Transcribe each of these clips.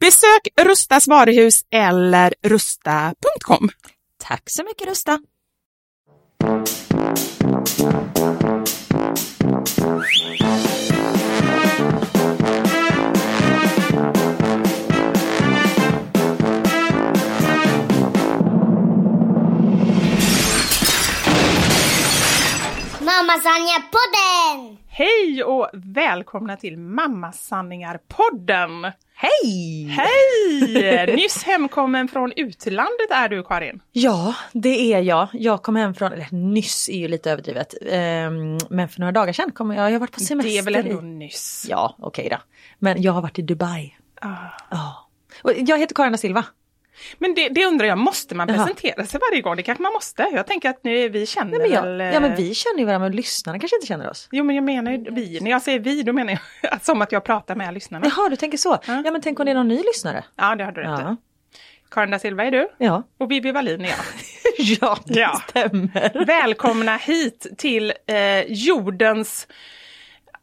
Besök Rustas varuhus eller rusta.com. Tack så mycket Rusta! Mamma Sanja-podden! Hej och välkomna till Mammasanningar-podden. Hej! Hej! Nyss hemkommen från utlandet är du Karin. Ja, det är jag. Jag kom hem från, eller nyss är ju lite överdrivet, ehm, men för några dagar sedan kom jag, jag har varit på semester. Det är väl ändå nyss. Ja, okej då. Men jag har varit i Dubai. Ah. Och jag heter Karin da Silva. Men det, det undrar jag, måste man Jaha. presentera sig varje gång? Det kanske man måste. Jag tänker att nu, vi känner Nej, men jag, väl... eh, ja men vi känner ju varandra men lyssnarna kanske inte känner oss. Jo men jag menar ju vi. När jag säger vi då menar jag som att jag pratar med lyssnarna. Jaha, du tänker så. Ja, men tänk om det är någon ny lyssnare. Ja det har du rätt Ja. Karin da Silva är du Ja. och Bibi Wallin är jag. ja, det Ja. stämmer. Välkomna hit till eh, jordens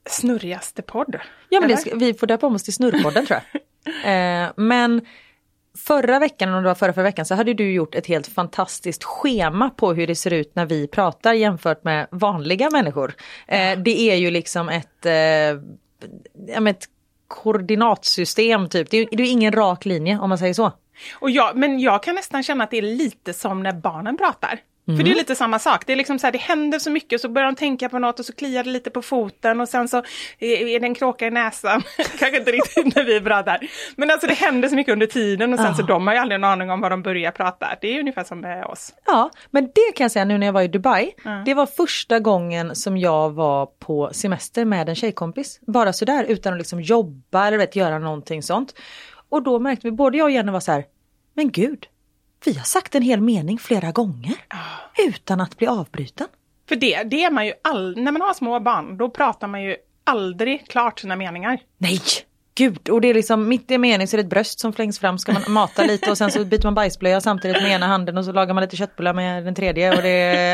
snurrigaste podd. Ja, men det vi får döpa om oss till Snurrpodden tror jag. Eh, men förra veckan, om det var förra, förra veckan, så hade du gjort ett helt fantastiskt schema på hur det ser ut när vi pratar jämfört med vanliga människor. Eh, det är ju liksom ett, eh, ja, ett koordinatsystem typ. Det är, det är ingen rak linje om man säger så. Och jag, men jag kan nästan känna att det är lite som när barnen pratar. För Mm. det är lite samma sak. Det är liksom så här, det händer så mycket så börjar de tänka på något och så kliar det lite på foten och sen så är är det en kråka i näsan. Kanske inte riktigt när vi pratar. Men alltså det händer så mycket under tiden och sen så de har ju aldrig en aning om vad de börjar prata. Det är ungefär som med oss. Ja, men det kan jag säga nu när jag var i Dubai. Det var första gången som jag var på semester med en tjejkompis. Bara sådär utan att liksom jobba eller vet, göra någonting sånt. Och då märkte vi, både jag och Jenny var så här, men gud, vi har sagt en hel mening flera gånger. Utan att bli avbruten. För det, det är man ju all, när man har små barn, då pratar man ju aldrig klart sina meningar. Nej! Gud, och det är liksom mitt i en mening så är det ett bröst som flängs fram, ska man mata lite och sen så byter man bajsblöja samtidigt med ena handen och så lagar man lite köttbullar med den tredje och det,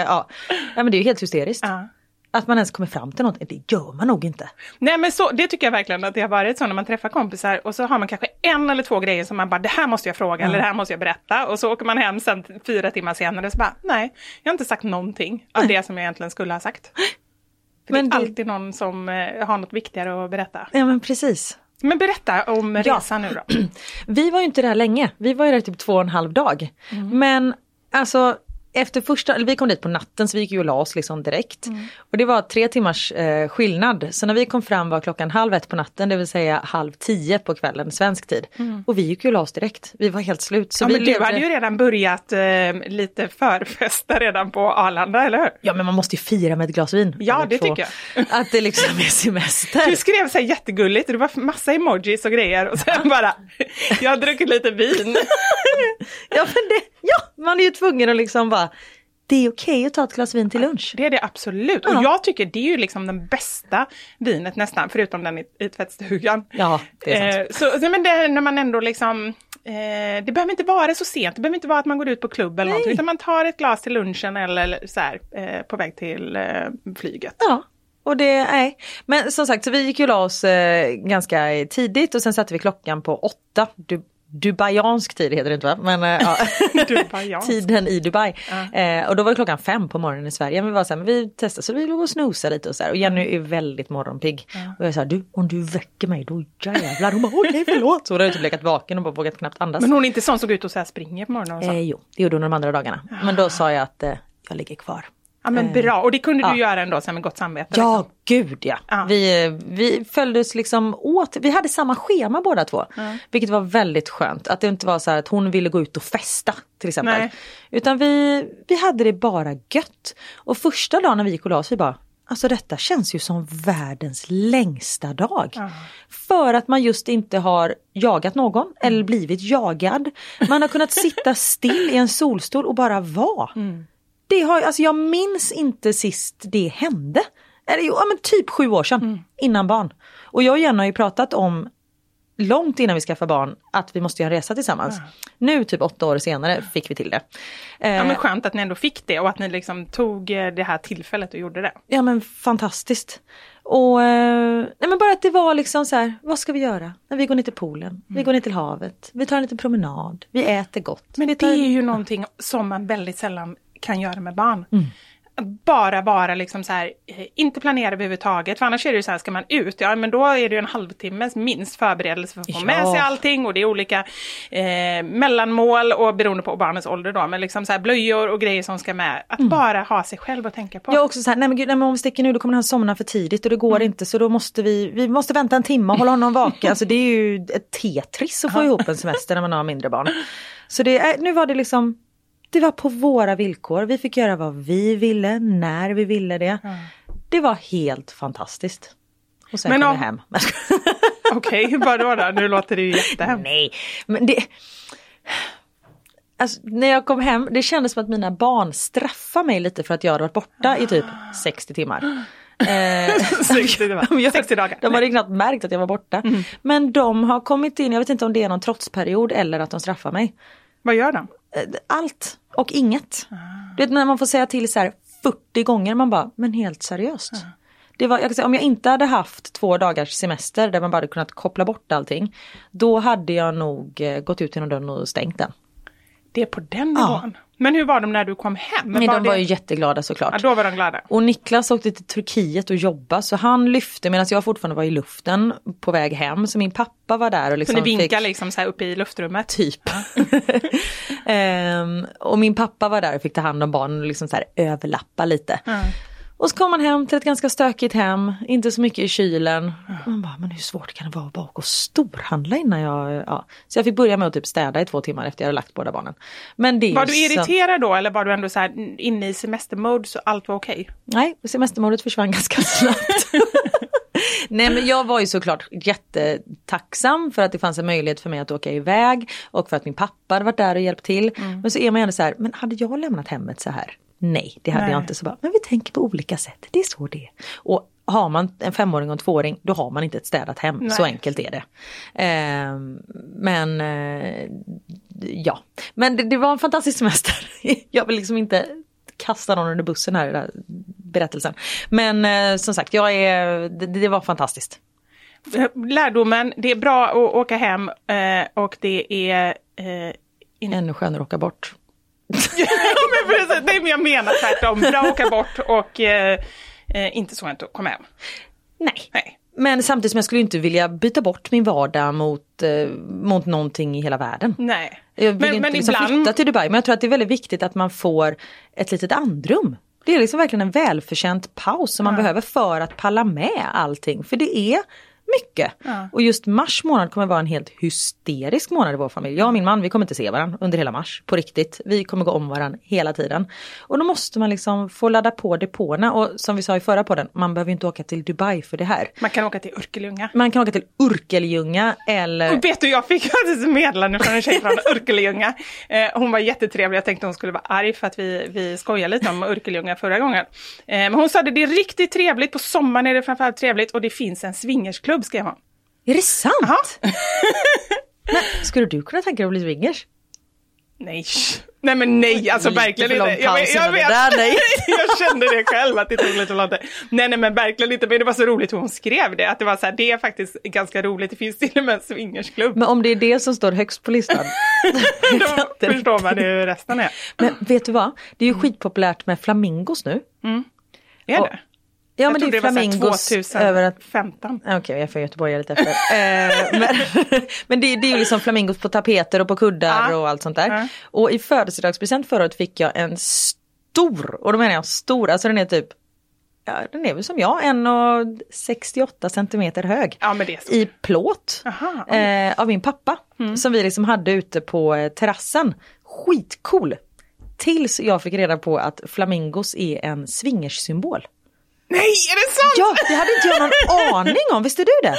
ja. ja men det är ju helt hysteriskt. Ja. Att man ens kommer fram till något, det gör man nog inte. Nej men så, det tycker jag verkligen att det har varit så när man träffar kompisar och så har man kanske en eller två grejer som man bara det här måste jag fråga eller det här måste jag berätta och så åker man hem sen fyra timmar senare och så bara nej, jag har inte sagt någonting av det som jag egentligen skulle ha sagt. För Men det är det- alltid någon som eh, har något viktigare att berätta. Ja men precis. Men berätta om Ja. resan nu då. Vi var ju inte där länge, vi var ju där typ två och en halv dag. Men alltså efter första, eller vi kom dit på natten så vi gick ju och la oss liksom direkt. Och det var tre timmars eh, skillnad. Så när vi kom fram var klockan halv ett på natten, det vill säga halv tio på kvällen, svensk tid. Och vi gick ju och la oss direkt. Vi var helt slut. Så Ja, vi men du levde- hade ju redan börjat eh, lite förfesta redan på Arlanda, eller hur? Ja men man måste ju fira med ett glas vin. Ja, det två. tycker jag. Att det liksom är semester. Du skrev så här jättegulligt, det var massa emojis och grejer och sen bara, jag har druckit lite vin. Ja, men det, ja, man är ju tvungen att liksom bara, det är okej att ta ett glas vin till lunch. Det är det absolut. Och Ja. jag tycker det är ju liksom den bästa vinet nästan, förutom den i, i tvättstugan. Ja, det är sant. Eh, så, men det, när man ändå liksom, eh, det behöver inte vara så sent, det behöver inte vara att man går ut på klubb eller något, utan man tar ett glas till lunchen eller så här, eh, på väg till eh, flyget. Ja, och det, nej. Men som sagt, så vi gick ju och la oss eh, ganska tidigt och sen satte vi klockan på åtta. Du, Dubaiansk tid heter det inte va? Men, ja. Dubaiansk. Tiden i Dubai. Eh, och då var klockan fem på morgonen i Sverige. Men vi var så här, men vi testade så vi låg och snosade lite och så här. Och Jenny är väldigt morgonpigg. Och jag sa, du om du väcker mig då jävlar. Hon bara, okej förlåt. Så hon hade typ legat vaken och bara vågat knappt andas. Men hon är inte sån som går ut och så här springer på morgonen och så. Eh, jo, det gjorde hon de andra dagarna. Men då sa jag att eh, jag ligger kvar. Ja men bra, och det kunde ja. du göra ändå sen med gott samvete. Ja, liksom. gud ja. Ja. Vi, vi följdes liksom åt, vi hade samma schema båda två. Vilket var väldigt skönt. Att det inte var så att hon ville gå ut och festa till exempel. Nej. Utan vi, vi hade det bara gött. Och första dagen när vi gick och la oss, vi bara Alltså detta känns ju som världens längsta dag. För att man just inte har jagat någon eller blivit jagad. Man har kunnat sitta still i en solstol och bara vara. Det har, alltså jag minns inte sist det hände. Eller, jo, ja, men typ sju år sedan, innan barn. Och jag och Jenny har ju pratat om långt innan vi skaffade barn att vi måste göra en resa tillsammans. Nu typ åtta år senare fick vi till det. Eh, Ja men skönt att ni ändå fick det och att ni liksom tog eh, det här tillfället och gjorde det. Ja men fantastiskt. Och eh, nej, men bara att det var liksom så här, vad ska vi göra? När vi går ner till poolen, vi går ner till havet, vi tar en liten promenad, vi äter gott. Men det tar... är ju någonting som man väldigt sällan kan göra med barn. Mm. Bara vara liksom så här, eh, inte planera överhuvudtaget. För annars är det ju så här, ska man ut, ja men då är det ju en halvtimmes minst förberedelse för att få Ja. med sig allting och det är olika eh, mellanmål och beroende på barnets ålder då, men liksom så här blöjor och grejer som ska med. Att bara ha sig själv att tänka på. Jag också så här, nej men gud, nej, men om vi sticker nu då kommer han somna för tidigt och det går inte så då måste vi, vi måste vänta en timme och hålla honom vaken. Alltså det är ju ett Tetris att få ihop en semester när man har mindre barn. Så det, nu var det liksom, det var på våra villkor. Vi fick göra vad vi ville, när vi ville det. Det var helt fantastiskt. Och sen Men kom om- vi hem. Okej, vadå då? Nu låter det ju jättehemskt. Nej, men det... Alltså, när jag kom hem, det kändes som att mina barn straffade mig lite för att jag hade varit borta i typ 60 timmar. Eh, 60 timmar. de gör- 60 dagar. De hade knappt märkt att jag var borta. Men de har kommit in, jag vet inte om det är någon trotsperiod eller att de straffar mig. Vad gör de? Eh, Allt och inget. Du vet när man får säga till så här 40 gånger, man bara, men helt seriöst. Det var, jag kan säga, om jag inte hade haft två dagars semester där man bara hade kunnat koppla bort allting. Då hade jag nog eh, gått ut genom dörren och stängt den. Det är på den Ja. Men hur var de när du kom hem? Men var de det... var ju jätteglada såklart. Ja, då var de glada. Och Niklas åkte till Turkiet och jobbade så han lyfte medan jag fortfarande var i luften på väg hem. Så min pappa var där och Så liksom ni vinkar fick... liksom så här uppe i luftrummet? Typ. Ehm, och min pappa var där och fick ta hand om barnen och liksom så här överlappa lite. Och så kom man hem till ett ganska stökigt hem, inte så mycket i kylen. Man bara, men hur svårt kan det vara att bara åka och storhandla innan jag... Ja. Så jag fick börja med att typ städa i två timmar efter jag hade lagt båda barnen. Men det Var du så- irriterad då eller var du ändå så här inne i semestermode så allt var okej? Nej, semestermodet försvann ganska snabbt. Nej men jag var ju såklart jättetacksam för att det fanns en möjlighet för mig att åka iväg och för att min pappa hade varit där och hjälpt till. Men så är man ju ändå så här, men hade jag lämnat hemmet så här? Nej, det hade Nej. jag inte. Så bara, men vi tänker på olika sätt, det är så det är. Och har man en femåring och en tvååring, då har man inte ett städat hem. Så Nej. enkelt är det. Ehm, men eh, ja, men det, det var en fantastisk semester. jag vill liksom inte kasta någon under bussen här i den här berättelsen. Men eh, som sagt, jag är, det, det var fantastiskt. Lärdomen, det är bra att åka hem eh, och det är... Eh. Ännu skönare att åka bort. Ja, men precis, nej men jag menar tvärtom, bra att åka bort och eh, eh, inte så att komma hem. Nej. Nej. Men samtidigt som jag skulle inte vilja byta bort min vardag mot, eh, mot någonting i hela världen. Nej. Jag vill Men- inte men liksom ibland- flytta till Dubai men jag tror att det är väldigt viktigt att man får ett litet andrum. Det är liksom verkligen en välförtjänt paus som man behöver för att palla med allting. För det är mycket. Och just mars månad kommer vara en helt hysterisk månad i vår familj. Jag och min man vi kommer inte se varandra under hela mars. På riktigt. Vi kommer gå om varandra hela tiden. Och då måste man liksom få ladda på depåerna och som vi sa i förra podden, man behöver inte åka till Dubai för det här. Man kan åka till Örkelljunga. Man kan åka till Urkeljunga eller Och vet du, jag fick faktiskt meddelande från en tjej från Örkelljunga. Eh, hon var jättetrevlig, jag tänkte hon skulle vara arg för att vi, vi skojade lite om Örkelljunga förra gången. Eh, men hon sa att det är riktigt trevligt, på sommaren är det framförallt trevligt och det finns en swingersklubb skrev hon. Är det sant? Men, skulle du kunna tänka dig att bli swingers? Nej, nej men nej, alltså Lite verkligen inte. Jag, jag, vet, där, nej. jag kände det själv att det tog lite lång tid. Nej, nej men verkligen inte, men det var så roligt hur hon skrev det, att det var så här, det är faktiskt ganska roligt, det finns till och med en swingersklubb. Men om det är det som står högst på listan. Då förstår man hur resten är. Men vet du vad? Det är ju skitpopulärt med flamingos nu. Är Och- det? Ja jag men det är flamingos 2015. över att Okej, jag är från Göteborg, jag är lite efter. Eh, men men det, det är ju liksom flamingos på tapeter och på kuddar Ja. och allt sånt där. Ja. Och i födelsedagspresent förra året fick jag en stor, och då menar jag stor, alltså den är typ, ja den är väl som jag, 1,68 centimeter hög. Ja. I plåt. Aha, eh, av min pappa. Som vi liksom hade ute på eh, terrassen. Skitcool! Tills jag fick reda på att flamingos är en swingerssymbol. Nej, är det sant? Ja, det hade inte jag någon aning om, visste du det?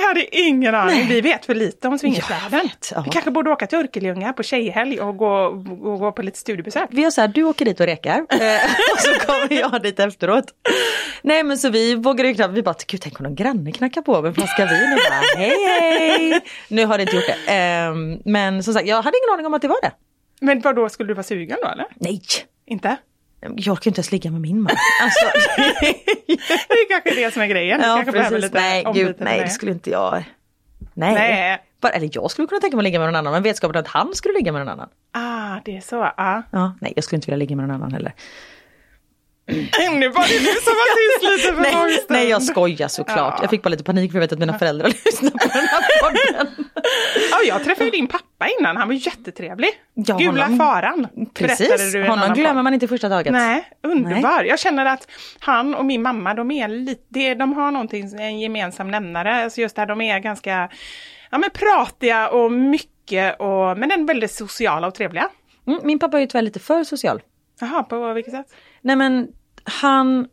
Jag hade ingen aning. Vi vet för lite om swingersvärlden. ja. Vi kanske borde åka till Örkelljunga på tjejhelg och gå, och gå på lite studiebesök. Vi har så här, du åker dit och rekar eh, och så kommer jag dit efteråt. Nej men så vi vågade ju knappt, vi bara, gud tänk om någon granne knackar på med en flaska vin och bara, hej hej. Nu har det inte gjort det. Ehm, men som sagt, jag hade ingen aning om att det var det. Men vad då skulle du vara sugen då eller? Nej, Inte? Jag orkar inte ens ligga med min man. Alltså, Det är kanske det som är grejen. Ja, kanske precis. lite Nej, gud, nej det. det skulle inte jag. Nej. Nej. Bara, eller jag skulle kunna tänka mig att ligga med någon annan men vetskapen att han skulle ligga med någon annan. Ah, det är så. Ah. Ja, nej jag skulle inte vilja ligga med någon annan heller. Nu var det du som var tyst lite för Nej, lång stund. nej jag skojar såklart. Ja. Jag fick bara lite panik för jag vet att mina föräldrar lyssnar på den här podden. Ja, jag träffade ju din pappa innan, han var jättetrevlig. Ja, Gula honom- faran. Precis, du honom glömmer man inte första taget. Nej, underbar. Jag känner att han och min mamma, de är lite, de har någonting, en gemensam nämnare. Alltså just där de är ganska, ja men pratiga och mycket och, men ändå väldigt sociala och trevliga. Mm, min pappa är ju tyvärr lite för social. Jaha, på vilket sätt? Nej men han,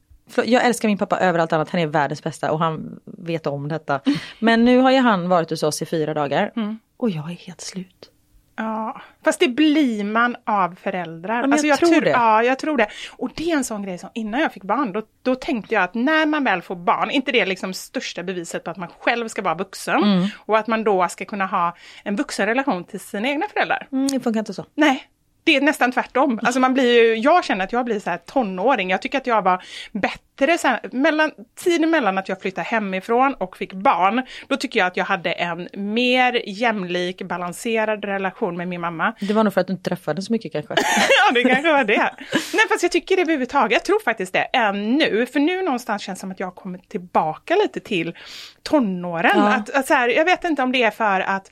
jag älskar min pappa över allt annat, han är världens bästa och han vet om detta. Men nu har ju han varit hos oss i fyra dagar Mm. och jag är helt slut. Ja, fast det blir man av föräldrar. men jag tror tror- det. Ja, jag tror det. Och det är en sån grej som innan jag fick barn, då, då tänkte jag att när man väl får barn, inte det liksom största beviset på att man själv ska vara vuxen Mm. och att man då ska kunna ha en vuxen relation till sina egna föräldrar. Mm, det funkar inte så. Nej, det är nästan tvärtom. Alltså man blir ju, jag känner att jag blir så här tonåring. Jag tycker att jag var bättre så här, mellan, tiden mellan att jag flyttade hemifrån och fick barn. Då tycker jag att jag hade en mer jämlik, balanserad relation med min mamma. Det var nog för att du inte träffade så mycket kanske. ja, det kanske var det. Nej, fast jag tycker det överhuvudtaget. Jag tror faktiskt det, än nu. För nu någonstans känns det som att jag har kommit tillbaka lite till tonåren. Ja. Att, att så här, jag vet inte om det är för att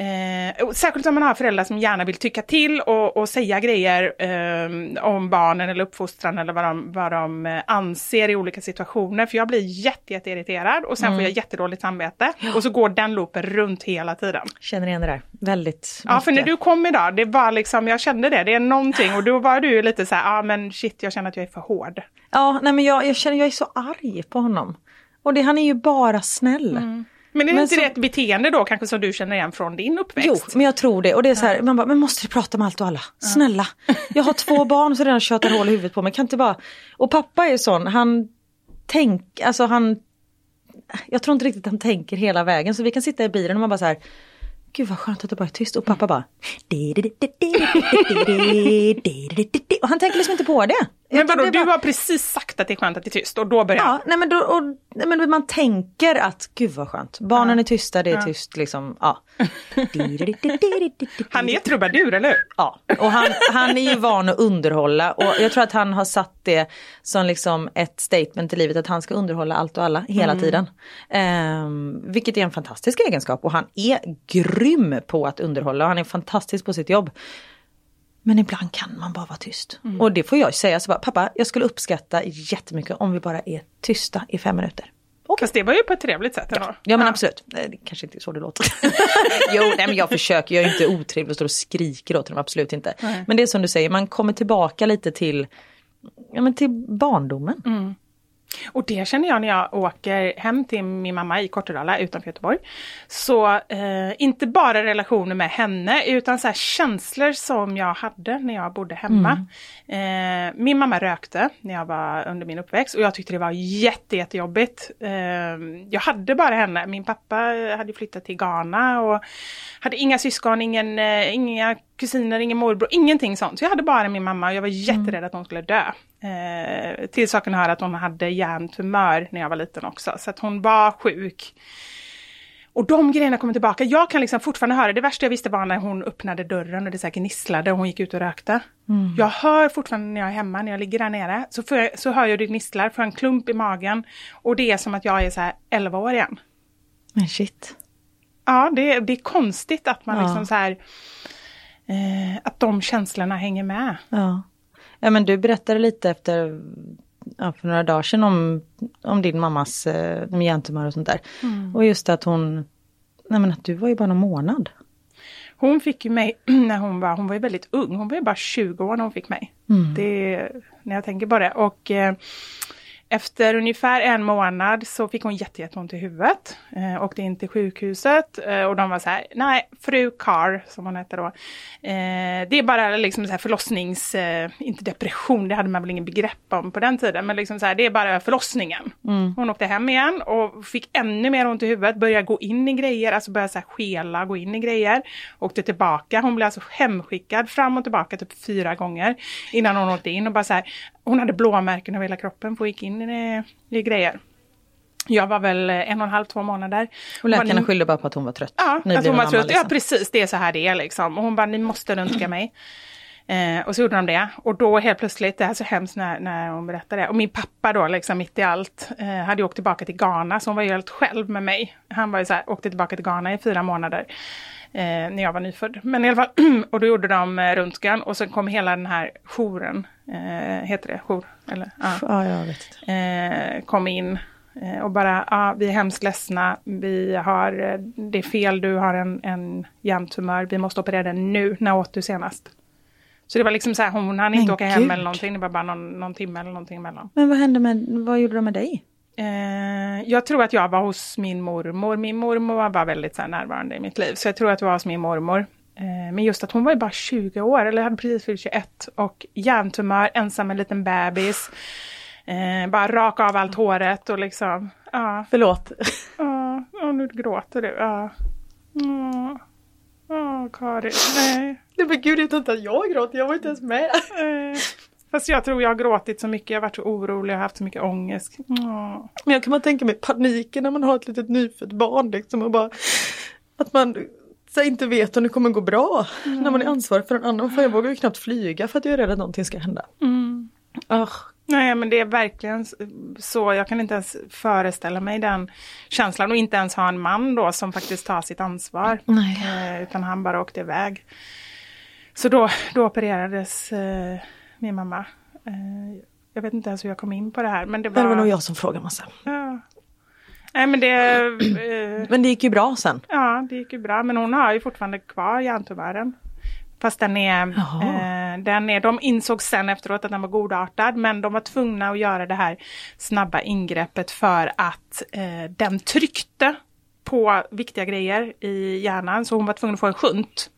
Eh, särskilt om man har föräldrar som gärna vill tycka till och, och säga grejer eh, om barnen eller uppfostran eller vad de, vad de eh, anser i olika situationer. För jag blir jätte, jätte irriterad och sen får jag jättedåligt samvete. Och så går den loopen runt hela tiden. Känner igen det där. Väldigt Ja, för när mycket. du kom idag, det var liksom, jag kände det, det är någonting och då var du lite så här, ja ah, men shit, jag känner att jag är för hård. Ja, nej men jag, jag känner jag är så arg på honom. Och det, han är ju bara snäll. Men är Men inte så- det ett beteende då kanske som du känner igen från din uppväxt? Jo, men jag tror det. Och det är så här, man bara, men måste du prata med allt och alla? Snälla. Jag har två barn som redan tjötar hål i huvudet på mig. Kan inte bara... Och pappa är sån, han tänk, alltså han... Jag tror inte riktigt han tänker hela vägen. Så vi kan sitta i bilen och man bara så här, Gud vad skönt att det bara är tyst. Och pappa bara... Och han tänker liksom inte på det. Men vadå, du har precis sagt att det är skönt att det är tyst och då börjar Ja, nej men, då, och, nej men man tänker att gud vad skönt, barnen är tysta, det är tyst liksom. Ja. Han är trubadur, eller hur? Ja, och han, han är ju van att underhålla och jag tror att han har satt det som liksom ett statement i livet att han ska underhålla allt och alla hela tiden. Ehm, vilket är en fantastisk egenskap och han är grym på att underhålla och han är fantastisk på sitt jobb. Men ibland kan man bara vara tyst. Och det får jag säga, så bara, pappa jag skulle uppskatta jättemycket om vi bara är tysta i fem minuter. Fast det var ju på ett trevligt sätt ändå. Ja men absolut, Nej, det kanske inte är så det låter. jo, nej, men jag försöker, jag är inte otrevlig och står och skriker åt dem, absolut inte. Men det är som du säger, man kommer tillbaka lite till, ja, men till barndomen. Och det känner jag när jag åker hem till min mamma i Kortedala utanför Göteborg. Så eh, inte bara relationer med henne utan så här känslor som jag hade när jag bodde hemma. Mm. Eh, min mamma rökte när jag var under min uppväxt och jag tyckte det var jätte, jättejobbigt. Eh, jag hade bara henne, min pappa hade flyttat till Ghana och hade inga syskon, ingen, eh, inga kusiner, ingen morbror, ingenting sånt. Så jag hade bara min mamma och jag var jätterädd att hon skulle dö. Eh, till saken hör att hon hade hjärntumör när jag var liten också, så att hon var sjuk. Och de grejerna kommer tillbaka. Jag kan liksom fortfarande höra, det värsta jag visste var när hon öppnade dörren och det så gnisslade och hon gick ut och rökte. Jag hör fortfarande när jag är hemma, när jag ligger där nere, så, jag, så hör jag det gnisslar, får en klump i magen. Och det är som att jag är så här 11 år igen. Men shit. Ja, det, det är konstigt att man Ja. liksom så här, eh, att de känslorna hänger med. Ja. ja men du berättade lite efter, ja, för några dagar sedan om, om din mammas eh, hjärntumör och sånt där. Och just att hon, nej men att du var ju bara någon månad. Hon fick ju mig när hon var, hon var ju väldigt ung, hon var ju bara 20 år när hon fick mig. Det, när jag tänker på det. Och eh, efter ungefär en månad så fick hon jätte- jätteont i huvudet. Eh, åkte in till sjukhuset eh, och de var så här, nej, fru Carr som hon hette då. Eh, det är bara liksom så här förlossnings, eh, inte depression, det hade man väl ingen begrepp om på den tiden, men liksom så här, det är bara förlossningen. Hon åkte hem igen och fick ännu mer ont i huvudet, började gå in i grejer, alltså började så här skela, gå in i grejer. Åkte tillbaka, hon blev alltså hemskickad fram och tillbaka typ fyra gånger innan hon åkte in och bara så här, hon hade blåmärken över hela kroppen hon gick in i, i grejer. Jag var väl en och en halv, två månader. Och läkarna bara, skyllde bara på att hon var trött. Ja, att hon var trött. liksom. Ja precis, det är så här det är liksom. Och hon bara, ni måste röntga mig. Eh, och så gjorde de det. Och då helt plötsligt, det är så hemskt när, när hon berättade det. Och min pappa då, liksom mitt i allt, eh, hade åkt tillbaka till Ghana, så hon var ju helt själv med mig. Han var ju så här, åkte tillbaka till Ghana i fyra månader. Eh, när jag var nyfödd. Men i alla fall, och då gjorde de eh, röntgen och sen kom hela den här jouren, eh, heter det jour? Eller? Ja Ja, jag vet eh, kom in eh, och bara, ja, vi är hemskt ledsna, vi har, eh, det är fel, du har en, en hjärntumör, vi måste operera den nu, när åt du senast? Så det var liksom så här, hon hann inte Men åka hem gud. eller någonting, det var bara någon, någon timme eller någonting emellan. Men vad hände med, vad gjorde de med dig? Eh, jag tror att jag var hos min mormor, min mormor var väldigt så här, närvarande i mitt liv, så jag tror att jag var hos min mormor. Eh, men just att hon var ju bara 20 år, eller hade precis fyllt 21, och hjärntumör, ensam med en liten bebis. Eh, bara raka av allt håret och liksom, ja. Förlåt. Ja, ja, nu gråter du. Ja. Ja, ja Karin. Nej. Nej men gud, jag tror inte att jag gråter, jag var inte ens med. Fast jag tror jag har gråtit så mycket, jag har varit så orolig, jag har haft så mycket ångest. Ja. Men jag kan bara tänka mig paniken när man har ett litet nyfött barn liksom och bara att man så inte vet om det kommer gå bra. När man är ansvarig för en annan, för jag vågar ju knappt flyga för att jag är rädd att någonting ska hända. Mm. Ugh. Nej men det är verkligen så, jag kan inte ens föreställa mig den känslan och inte ens ha en man då som faktiskt tar sitt ansvar. Eh, utan han bara åkte iväg. Så då, då opererades eh, min mamma. Eh, jag vet inte ens hur jag kom in på det här men det var... Det var nog jag som frågade massa. Ja. Nej men det... Eh, Men det gick ju bra sen. ja, det gick ju bra. Men hon har ju fortfarande kvar hjärntumören. Fast den är, eh, den är... De insåg sen efteråt att den var godartad. Men de var tvungna att göra det här snabba ingreppet för att eh, den tryckte på viktiga grejer i hjärnan. Så hon var tvungen att få en shunt.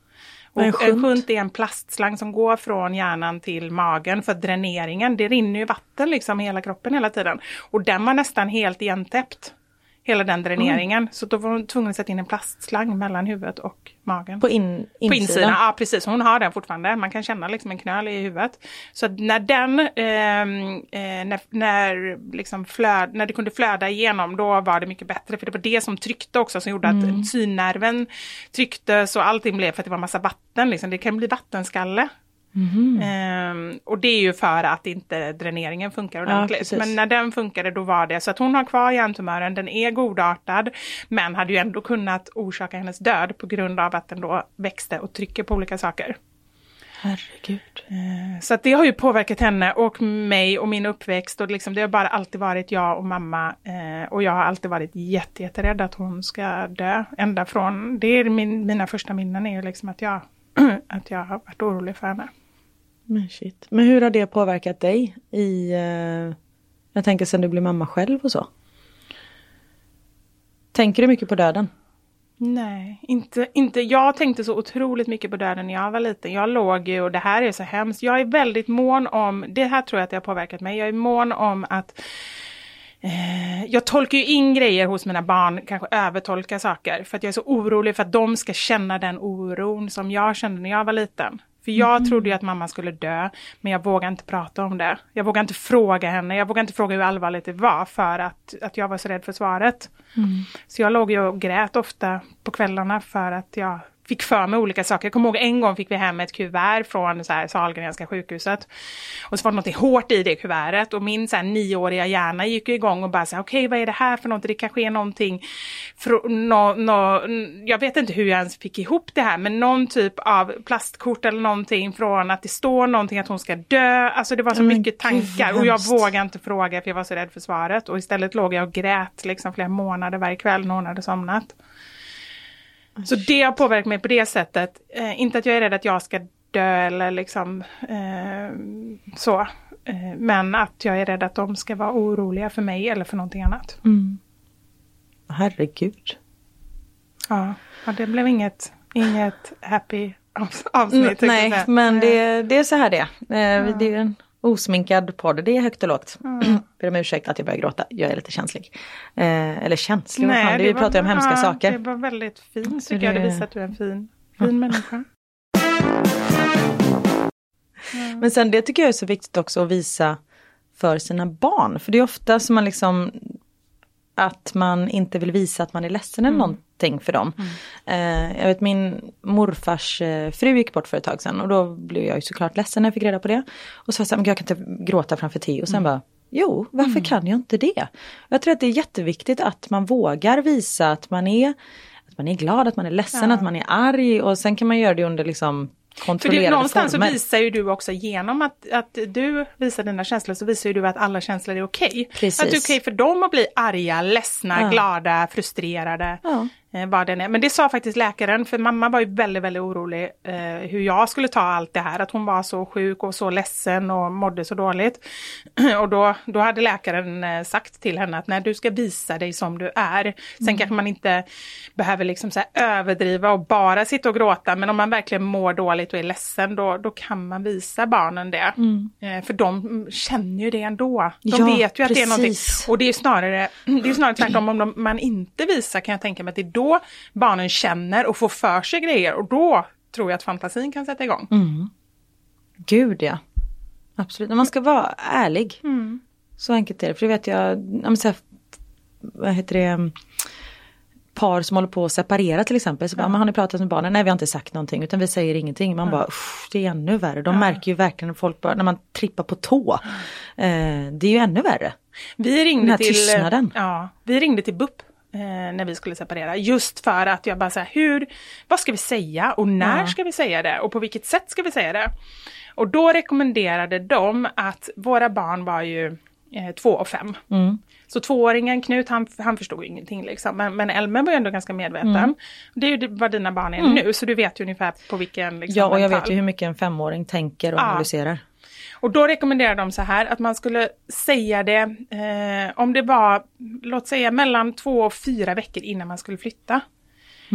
Och Vad är en, en shunt? shunt är en plastslang som går från hjärnan till magen för dräneringen. Det rinner ju vatten liksom hela kroppen hela tiden. Och den var nästan helt igentäppt hela den dräneringen. Så då var hon tvungen att sätta in en plastslang mellan huvudet och magen. På, in, På insidan? insidan, ja precis. Hon har den fortfarande. Man kan känna liksom en knöl i huvudet. Så när den, ehm, eh, när, när, liksom flöd, när det kunde flöda igenom, då var det mycket bättre. För det var det som tryckte också, som gjorde att synnerven trycktes och allting blev för att det var massa vatten. Liksom. Det kan bli vattenskalle. Ehm, och det är ju för att inte dräneringen funkar ordentligt. precis. men när den funkade då var det så att hon har kvar hjärntumören, den är godartad men hade ju ändå kunnat orsaka hennes död på grund av att den då växte och trycker på olika saker. Herregud. Eh, Så att det har ju påverkat henne och mig och min uppväxt och liksom, det har bara alltid varit jag och mamma eh, och jag har alltid varit jätte, jätterädd att hon ska dö. Ända från, det är min, mina första minnen är ju liksom att jag, att jag har varit orolig för henne. Men shit. Men hur har det påverkat dig i, eh, jag tänker sen du blev mamma själv och så? Tänker du mycket på döden? Nej, inte, inte. Jag tänkte så otroligt mycket på döden när jag var liten. Jag låg ju, och det här är så hemskt, jag är väldigt mån om, det här tror jag att det har påverkat mig, jag är mån om att eh, jag tolkar ju in grejer hos mina barn, kanske övertolkar saker, för att jag är så orolig för att de ska känna den oron som jag kände när jag var liten. För jag trodde ju att mamma skulle dö, men jag vågade inte prata om det. Jag vågade inte fråga henne, jag vågade inte fråga hur allvarligt det var för att, att jag var så rädd för svaret. Så jag låg ju och grät ofta på kvällarna för att jag fick för mig olika saker. Jag kommer ihåg en gång fick vi hem ett kuvert från så här Sahlgrenska sjukhuset. Och så var det något hårt i det kuvertet och min så här nioåriga hjärna gick igång och bara så här, okej vad är det här för något? Det kanske är någonting, fro, no, no, jag vet inte hur jag ens fick ihop det här, men någon typ av plastkort eller någonting från att det står någonting att hon ska dö. Alltså det var så Men mycket tankar och jag vågade inte fråga för jag var så rädd för svaret. Och istället låg jag och grät liksom flera månader varje kväll när hon hade somnat. Så det har påverkat mig på det sättet. Eh, inte att jag är rädd att jag ska dö eller liksom eh, så. Eh, men att jag är rädd att de ska vara oroliga för mig eller för någonting annat. Herregud. Ja, ja det blev inget, inget happy avs- avsnitt. jag Nej, men det, det är så här det är. Eh, Det är en osminkad podd, det är högt och lågt. Ber om ursäkt att jag börjar gråta, jag är lite känslig. Eh, eller känslig, vad fan, det, vi var- pratar ju om hemska ja, saker. Det var väldigt fint tycker jag. Det det- visar att du är en fin, fin människa. Men sen det tycker jag är så viktigt också att visa för sina barn. För det är ofta som man liksom att man inte vill visa att man är ledsen eller någonting för dem. Eh, jag vet min morfars eh, fru gick bort för ett tag sedan och då blev jag ju såklart ledsen när jag fick reda på det. Och så sa jag jag kan inte gråta framför Theo. Och sen bara, jo varför kan jag inte det? Jag tror att det är jätteviktigt att man vågar visa att man är att man är glad, att man är ledsen, att man är arg och sen kan man göra det under liksom För kontrollerade det, någonstans former. så visar ju du också genom att, att du visar dina känslor så visar ju du att alla känslor är okej. Precis. Att det är okej för dem att bli arga, ledsna, Ja. glada, frustrerade. Ja. Eh, vad den är. Men det sa faktiskt läkaren, för mamma var ju väldigt, väldigt orolig eh, hur jag skulle ta allt det här. Att hon var så sjuk och så ledsen och mådde så dåligt. och då, då hade läkaren eh, sagt till henne att när du ska visa dig som du är. Sen kanske man inte behöver liksom så överdriva och bara sitta och gråta. Men om man verkligen mår dåligt och är ledsen då, då kan man visa barnen det. Eh, för de mm, känner ju det ändå. De Ja, vet ju att det är någonting. precis. Och det är snarare, det är snarare tvärtom om de, man inte visar kan jag tänka mig att det är då barnen känner och får för sig grejer och då tror jag att fantasin kan sätta igång. Gud ja. Absolut, Men man ska vara ärlig. Mm. Så enkelt är det. För det vet jag, ja, men så här, vad heter det, mm, par som håller på att separera till exempel. Så bara, men har ni pratat med barnen? Nej vi har inte sagt någonting utan vi säger ingenting. Man bara, "Uff, det är ännu värre. De märker ju verkligen när folk bara, när man trippar på tå. Eh, det är ju ännu värre. Vi Den ringde här till, tystnaden. ja, vi ringde till BUP eh, när vi skulle separera. Just för att jag bara så här, hur, vad ska vi säga och när ska vi säga det och på vilket sätt ska vi säga det? Och då rekommenderade de att våra barn var ju eh, två och fem. Mm. Så tvååringen Knut han, han förstod ingenting liksom. Men, men Elmer var ju ändå ganska medveten. Mm. Det är ju vad dina barn är nu så du vet ju ungefär på vilken liksom, Ja och jag mental- vet ju hur mycket en femåring tänker och Ja. analyserar. Och då rekommenderar de så här att man skulle säga det eh, om det var, låt säga mellan två och fyra veckor innan man skulle flytta.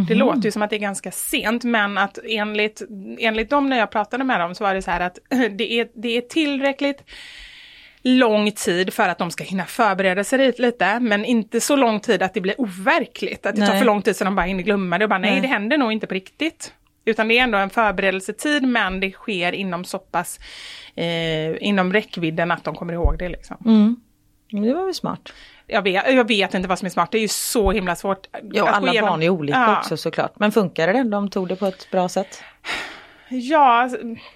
Det låter ju som att det är ganska sent men att enligt, enligt dem när jag pratade med dem så var det så här att det är, det är tillräckligt lång tid för att de ska hinna förbereda sig lite, men inte så lång tid att det blir overkligt. Att det tar Nej. för lång tid så de bara hinner glömma det och bara nej, Nej. det händer nog inte på riktigt. Utan det är ändå en förberedelsetid men det sker inom så pass eh, inom räckvidden att de kommer ihåg det. Liksom. Mm. Det var väl smart. Jag, vet, jag vet inte vad som är smart, det är ju så himla svårt. Ja, alla igenom- barn är olika Ja. också såklart. Men funkade det? De tog det på ett bra sätt? Ja,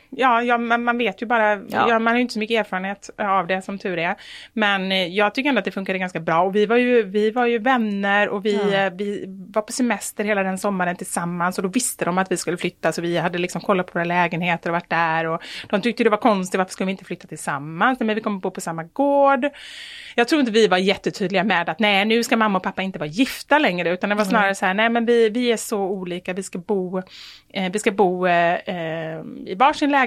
ja, ja man, man vet ju bara, ja. Ja. man har ju inte så mycket erfarenhet av det som tur är. Men eh, jag tycker ändå att det funkade ganska bra och vi var ju, vi var ju vänner och vi, eh, vi var på semester hela den sommaren tillsammans och då visste de att vi skulle flytta så vi hade liksom kollat på våra lägenheter och varit där och de tyckte det var konstigt, varför skulle vi inte flytta tillsammans? Men vi kommer bo på samma gård. Jag tror inte vi var jättetydliga med att nej, nu ska mamma och pappa inte vara gifta längre utan det var snarare så här, nej men vi, vi är så olika, vi ska bo, eh, vi ska bo eh, eh, i varsin lägenhet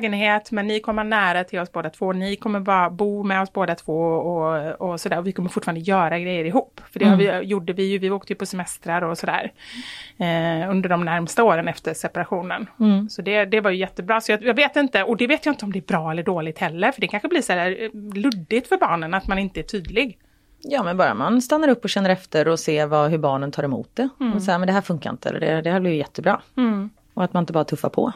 men ni kommer nära till oss båda två, ni kommer bara bo med oss båda två och, och sådär och vi kommer fortfarande göra grejer ihop. För det har vi, gjorde vi ju, vi åkte ju på semestrar och sådär eh, under de närmsta åren efter separationen. Så det, det var ju jättebra. Så jag, jag vet inte, och det vet jag inte om det är bra eller dåligt heller, för det kanske blir så här eh, luddigt för barnen att man inte är tydlig. Ja men bara man stannar upp och känner efter och ser vad, hur barnen tar emot det. Och säger men det här funkar inte eller det, det här blir jättebra. Och att man inte bara tuffar på.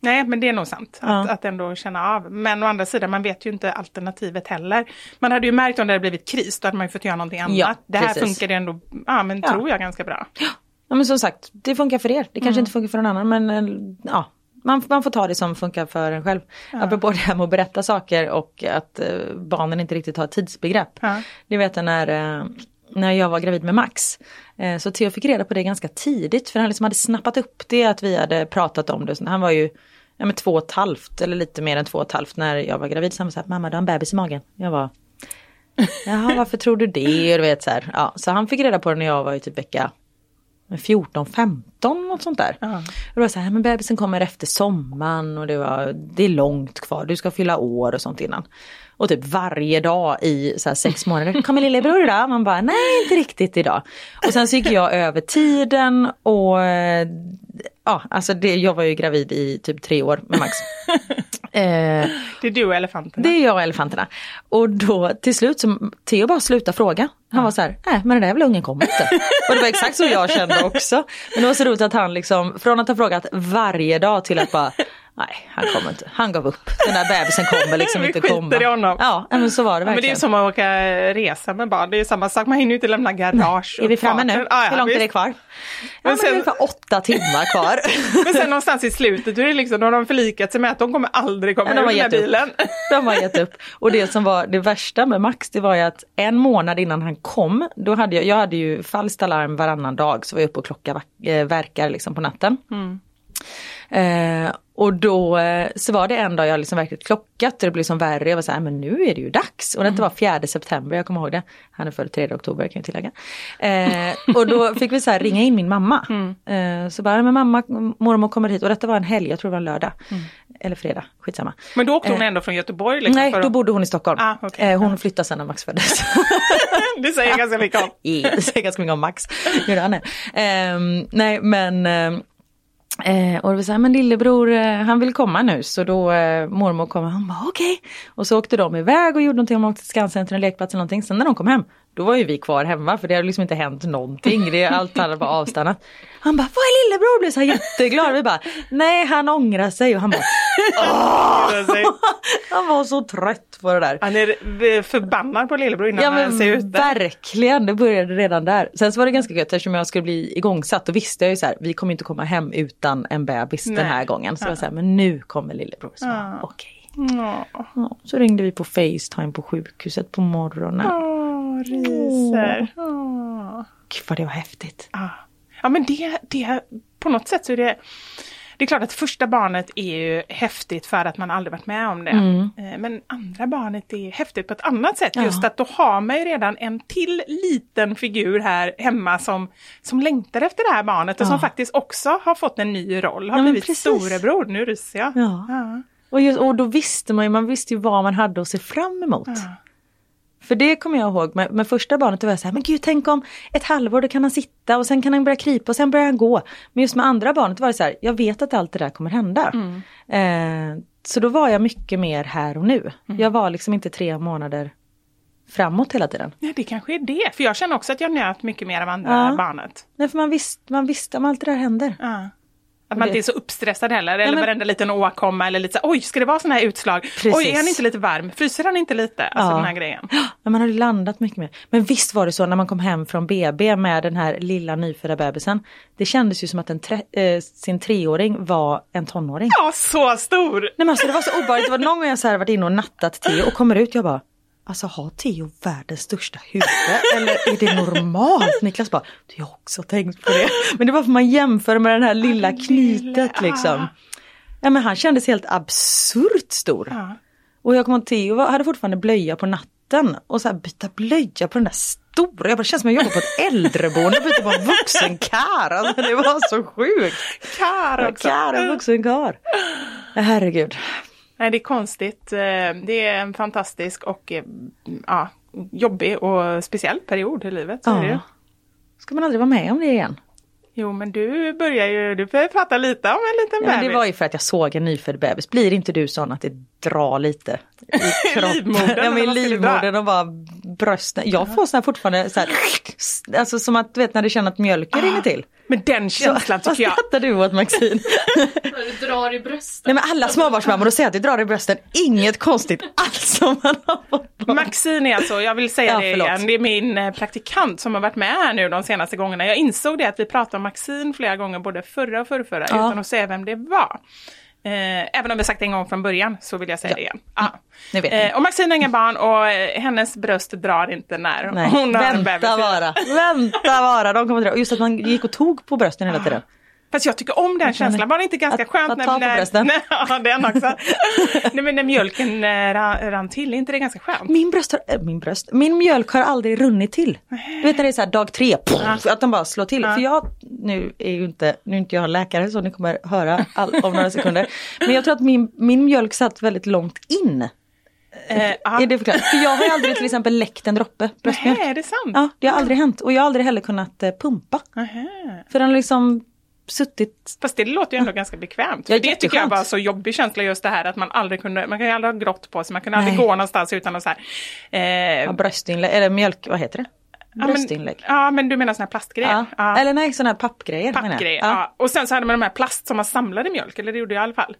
Nej, men det är nog sant. Att, Ja. att ändå känna av. Men å andra sidan, man vet ju inte alternativet heller. Man hade ju märkt om det hade blivit kris, då hade man ju fått göra någonting annat. Ja, det här det ändå, ja men Ja. tror jag ganska bra. Ja men som sagt, det funkar för er. Det kanske inte funkar för någon annan men eh, ja. Man, man får ta det som funkar för en själv. Apropå det här med att berätta saker och att eh, barnen inte riktigt har tidsbegrepp. Ja. Det vet jag när, eh, när jag var gravid med Max. Eh, så Theo fick reda på det ganska tidigt för han liksom hade snappat upp det att vi hade pratat om det. Så Han var ju ja, men två och ett halvt eller lite mer än två och ett halvt när jag var gravid. Så han var så här, mamma du har en bebis i magen. Jag var Jaha varför tror du det? Du vet, så, här. Ja, så han fick reda på det när jag var i typ vecka 14, 15 något sånt där. Ja. Och det var så här, men bebisen kommer efter sommaren och det, var, det är långt kvar, du ska fylla år och sånt innan. Och typ varje dag i så sex månader, kommer lillebror idag? Man bara, nej inte riktigt idag. Och sen så gick jag över tiden och ja, alltså det, jag var ju gravid i typ tre år med Max. eh, Det är du och elefanterna. det är jag och elefanterna. Och då till slut så Theo bara slutade fråga. Han var så här, nej men den där jävla ungen kommer inte. och det var exakt så jag kände också. Men det var så roligt att han liksom, från att ha frågat varje dag till att bara, nej han kommer inte. Han gav upp. Den där bebisen kommer liksom Vi inte komma. i honom. Ja men så var det Ja, men det är verkligen. ju som att åka resa med barn, det är ju samma sak, man hinner ju inte lämna garage. är vi framme nu? farten. Ja, Hur långt är visst. det kvar? Ja, Men men sen- det är ungefär åtta timmar kvar. Men sen någonstans i slutet, då är det liksom, då har de förlikat sig med att de kommer aldrig komma Ja, de ur den här upp. bilen. De har gett upp. Och det som var det värsta med Max det var ju att en månad innan han kom, då hade jag, jag hade ju falskt alarm varannan dag så var jag uppe och klocka äh, verkar liksom på natten. Eh, och då eh, så var det en dag jag liksom verkligen klockat och det blev liksom värre. Jag var så här, men nu är det ju dags. Och det var 4 september, jag kommer ihåg det. Han är född 3 oktober kan jag tillägga. Eh, och då fick vi så här ringa in min mamma. Eh, så bara, men mamma, mormor kommer hit. Och detta var en helg, jag tror det var en lördag. Eller fredag, skitsamma. Men då åkte hon Eh, ändå från Göteborg? Liksom, Nej, då att- bodde hon i Stockholm. Ah, okej. eh, hon flyttade sen när Max föddes. Det säger ganska mycket om. Det säger ganska mycket om Max, hur han är. Nej men ehm, Eh, och det var så här, men lillebror eh, han vill komma nu så då eh, mormor kom och han bara okej. Och så åkte de iväg och gjorde någonting, de åkte till Skansen, en lekplats eller någonting. Sen när de kom hem, då var ju vi kvar hemma för det hade liksom inte hänt någonting. Det, allt hade bara avstannat. Han bara, vad är lillebror? Blev så jätteglad. Vi bara, nej han ångrar sig och han bara, han var så trött på det där. Han är förbannad på lillebror innan Ja han ens är men ute. verkligen, det började redan där. Sen så var det ganska gött eftersom jag skulle bli igångsatt. Då visste jag ju så här, vi kommer inte komma hem utan en bebis den här Nej. gången. Så jag var så här, men nu kommer lillebror. Så Ja. okej. Ja. Ja, så ringde vi på Facetime på sjukhuset på morgonen. Åh, ryser. Åh. Gud vad det var häftigt. Ja. ja men det, det, på något sätt så är det det är klart att första barnet är ju häftigt för att man aldrig varit med om det. Eh, Men andra barnet är häftigt på ett annat sätt. Ja. Just att då har man ju redan en till liten figur här hemma som, som längtar efter det här barnet och som faktiskt också har fått en ny roll. Har Ja, blivit precis. storebror. Nu ryser jag. Ja. Ja. Och, just, och då visste man ju, man visste ju vad man hade att se fram emot. För det kommer jag ihåg med, med första barnet, då var jag så här, men gud tänk om ett halvår då kan han sitta och sen kan han börja krypa och sen börjar han gå. Men just med andra barnet var det så här, jag vet att allt det där kommer hända. Eh, så då var jag mycket mer här och nu. Jag var liksom inte tre månader framåt hela tiden. Nej, det kanske är det. För jag känner också att jag njöt mycket mer av andra Ja. barnet. Nej, för man visste, man visste om allt det där händer. Ja. Att man det- inte är så uppstressad heller, eller men- varenda liten åkomma eller lite så oj, ska det vara sådana här utslag? Precis. Oj, är han inte lite varm? Fryser han inte lite? Alltså Ja. den här grejen. Men man hade landat mycket mer. Men visst var det så när man kom hem från BB med den här lilla nyfödda bebisen. Det kändes ju som att en eh, sin treåring var en tonåring. Ja, så stor! Nej men alltså det var så obehagligt. Det var någon gång jag så här varit inne och nattat Theo och kommer ut jag bara Alltså har Theo världens största huvud? Eller är det normalt? Niklas bara, du har också tänkt på det. Men det var för man jämför med den här lilla knytet liksom. Ja men han kändes helt absurt stor. Ja. Och jag kommer ihåg Theo hade fortfarande blöja på natten och så här byta blöja på den där stora. Jag bara, det känns som jag jobbar på ett äldreboende och byter på en vuxen kar. Alltså det var så sjukt. Kar också. Kar, en vuxen kar. Herregud. Nej, det är konstigt. Eh, Det är en fantastisk och eh, ja, jobbig och speciell period i livet. Är det. Ja. Ska man aldrig vara med om det igen? Jo, men du börjar ju, du börjar prata lite om en liten Ja, men bebis. det var ju för att jag såg en nyfödd bebis. Blir inte du sån att det drar lite i kroppen? livmodern, Ja, men livmodern och bara brösten. Jag får sån här fortfarande så här, alltså som att du vet när du känner att mjölken rinner till. Men den känslan Vad tycker jag. skrattar du åt Maxine? Du drar i bröstet. Nej men alla småbarnsmammor säger att det drar i brösten. Inget konstigt alls om man har fått barn. Maxine är alltså, jag vill säga Ja, det förlåt. igen, det är min eh, praktikant som har varit med här nu de senaste gångerna. Jag insåg det att vi pratade om Maxine flera gånger, både förra och förrförra, Ja. utan att säga vem det var. Eh, även om vi sagt det en gång från början så vill jag säga det igen. Ja. Vet ni. Eh, och Maxine har inga barn och eh, hennes bröst drar inte när Nej, hon har en vänta bebis. bara. Vänta bara. De kommer dra. Just att man gick och tog på brösten hela tiden. Fast jag tycker om den känslan, var det inte ganska Att- skönt att brösten? Nej, ja, den också. Nej, men när mjölken eh, rann, rann till, är inte det ganska skönt? Min bröst har, äh, min bröst, min mjölk har aldrig runnit till. Du vet när det är så här dag tre, pff, att de bara slår till. För jag, nu är ju inte, nu är inte jag läkare så ni kommer höra all, om några sekunder. Men jag tror att min, min mjölk satt väldigt långt in. Eh, ja. Är det förklarat? För jag har aldrig till exempel läckt en droppe bröstmjölk. Nej, är det sant? Ja, det har aldrig hänt. Och jag har aldrig heller kunnat eh, pumpa. Nähä. För den liksom suttit Fast det låter ju ändå ganska bekvämt. Ja, det tycker jag var så jobbig känsla just det här att man aldrig kunde, man kan ju aldrig ha grått på sig, man kunde aldrig Nej. gå någonstans utan att så här. Eh, ja, bröstinlägg, eller mjölk, vad heter det? Ja, men, Bröstinlägg. ja men du menar såna här plastgrejer? Ja. Ja. Eller nej, sådana här pappgrejer. Pappgrejer, Ja. Och sen så hade man de här plast som man samlade mjölk, eller det gjorde jag i alla fall.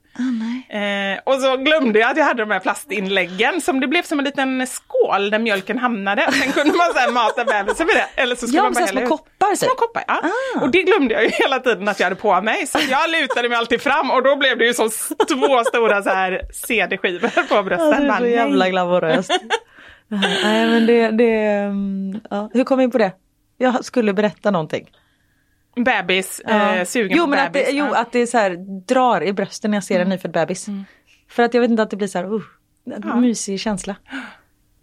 Nej. Eh, och så glömde jag att jag hade de här plastinläggen som det blev som en liten skål där mjölken hamnade. Sen kunde man så här mata bebisen med det. Eller så skulle Ja, man bara små koppar, så. Små koppar, ja. Ah. Och det glömde jag ju hela tiden att jag hade på mig. Så jag lutade mig alltid fram och då blev det ju som två stora så här CD-skivor på brösten. Ja, det är Bara, så jävla glamoröst. Nej men det, det mm, ja. hur kom vi in på det? Jag skulle berätta någonting. Bebis, eh, sugen jo på men att bebis. det, jo, ja. att det så här, drar i brösten när jag ser en nyfödd bebis. För att jag vet inte att det blir så här, uh, en mysig känsla.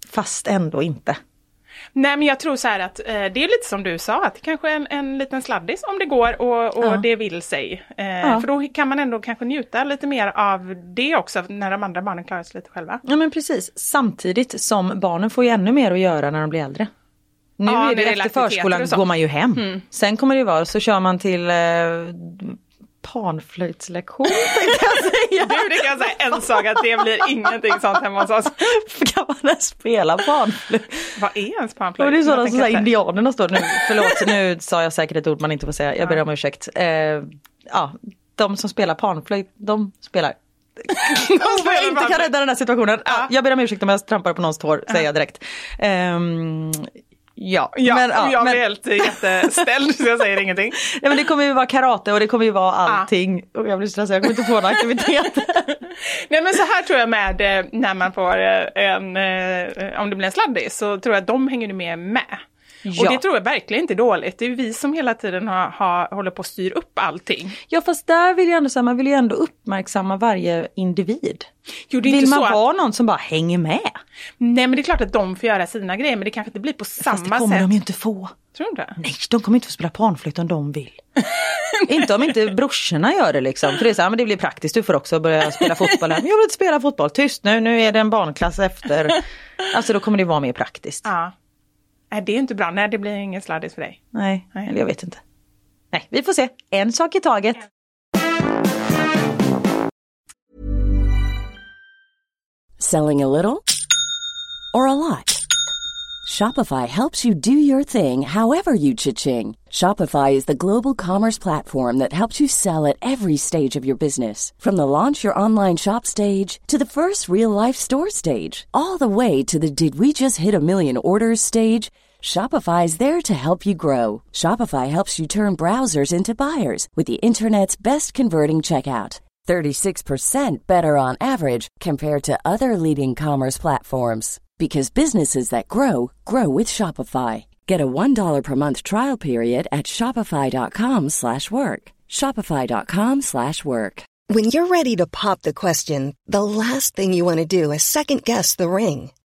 Fast ändå inte. Nej men jag tror så här att eh, det är lite som du sa, att det kanske är en, en liten sladdis om det går och, och Ja. det vill sig. Eh, Ja. För då kan man ändå kanske njuta lite mer av det också när de andra barnen klarar sig lite själva. Ja men precis, samtidigt som barnen får ju ännu mer att göra när de blir äldre. Nu Ja, är det efter förskolan går man ju hem. Sen kommer det ju vara så kör man till eh, panflöjtslektion tänkte jag säga. Du, det kan jag säga en sak att det blir ingenting sånt hemma hos oss. Kan man ens spela panflöjt? Vad är ens panflöjt? Det är sådana som så indianerna står nu. Förlåt, nu sa jag säkert ett ord man inte får säga. Jag ber om ursäkt. Eh, ja, de som spelar panflöjt, de spelar. Om jag inte kan rädda den här situationen. Ja. Ja. jag ber om ursäkt om jag trampar på någons tår, säger jag direkt. Ehm, ja, Ja, men, ja, jag men, blir helt jätteställd så jag säger ingenting. ja, men det kommer ju vara karate och det kommer ju vara allting. Och jag blir stressad, jag kommer inte få någon aktivitet. Nej men så här tror jag med eh, när man får eh, en, eh, om det blir en sladdis, så tror jag att de hänger med med. Och Ja. det tror jag verkligen inte är dåligt. Det är vi som hela tiden har, har, håller på att styra upp allting. ja fast där vill jag ändå säga, man vill ju ändå uppmärksamma varje individ. Jo, det är Vill inte man så att, vara någon som bara hänger med? Nej men det är klart att de får göra sina grejer men det kanske inte blir på samma Fast det kommer sätt. de ju inte få. Tror du inte? Nej, de kommer inte få spela panflöjt om de vill. inte om inte brorsorna gör det liksom. För det är så här, men det blir praktiskt, du får också börja spela fotboll här. Men jag vill inte spela fotboll, tyst nu, nu är det en barnklass efter. Alltså då kommer det vara mer praktiskt. Ja. Nej det är inte bra, nej det blir ingen sladdis för dig. Nej, Nej. eller jag vet inte. Nej, vi får se. En sak i taget. Selling a little or a lot? Shopify helps you do your thing however you cha-ching. Shopify is the global commerce platform that helps you sell at every stage of your business. From the launch your online shop stage to the first real life store stage, all the way to the did we just hit a million orders stage. Shopify is there to help you grow. Shopify helps you turn browsers into buyers with the internet's best converting checkout. 36% better on average compared to other leading commerce platforms because businesses that grow grow with Shopify. Get a $1 per month trial period at shopify.com/work. shopify.com/work. When you're ready to pop the question, the last thing you want to do is second guess the ring.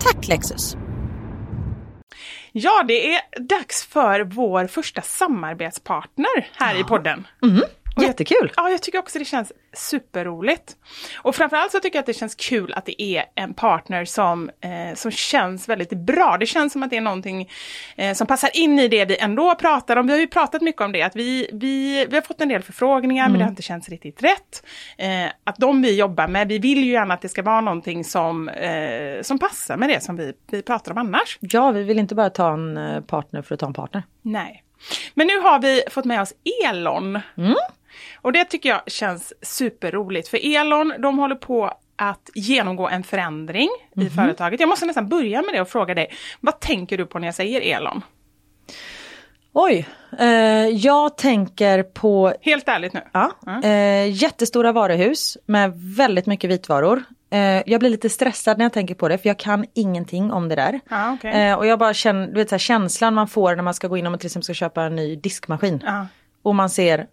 Tack Lexus! Ja, det är dags för vår första samarbetspartner här ja. i podden. Mm. Jättekul! Ja, jag tycker också det känns superroligt. Och framförallt så tycker jag att det känns kul att det är en partner som, eh, som känns väldigt bra. Det känns som att det är någonting eh, som passar in i det vi ändå pratar om. Vi har ju pratat mycket om det, att vi, vi, vi har fått en del förfrågningar mm. men det har inte känts riktigt rätt. Eh, att de vi jobbar med, vi vill ju gärna att det ska vara någonting som, eh, som passar med det som vi, vi pratar om annars. Ja, vi vill inte bara ta en eh, partner för att ta en partner. Nej. Men nu har vi fått med oss Elon. Mm. Och det tycker jag känns superroligt för Elon, de håller på att genomgå en förändring mm -hmm. i mhm. företaget. Jag måste nästan börja med det och fråga dig, vad tänker du på när jag säger Elon? Oj, eh, jag tänker på... Helt ärligt nu? Ja. Eh, jättestora varuhus med väldigt mycket vitvaror. Eh, jag blir lite stressad när jag tänker på det för jag kan ingenting om det där. Ah, okay. Eh, och jag bara känner, du vet så här, känslan man får när man ska gå in om man till exempel ska köpa en ny diskmaskin. Ah. Och man ser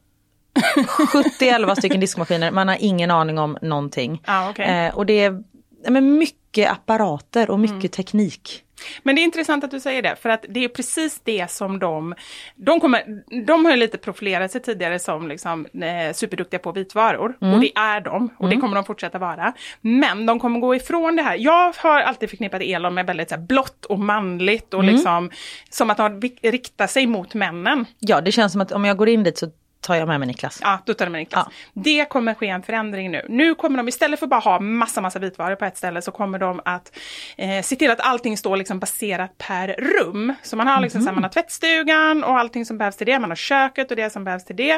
70 stycken diskmaskiner, man har ingen aning om någonting. Ah, okay. eh, och det är men mycket apparater och mycket mm. teknik. Men det är intressant att du säger det, för att det är precis det som de... De, kommer, de har ju lite profilerat sig tidigare som liksom, eh, superduktiga på vitvaror, mm. och det är de, och mm. det kommer de fortsätta vara. Men de kommer gå ifrån det här. Jag har alltid förknippat Elon med väldigt så här, blått och manligt och mm. liksom som att de riktar sig mot männen. Ja, det känns som att om jag går in dit så tar jag med mig Niklas. Ja, då tar du med Niklas. Ja. Det kommer ske en förändring nu. Nu kommer de istället för att bara ha massa, massa vitvaror på ett ställe så kommer de att eh, se till att allting står liksom baserat per rum. Så man har liksom mm. så här, man har tvättstugan och allting som behövs till det. Man har köket och det som behövs till det.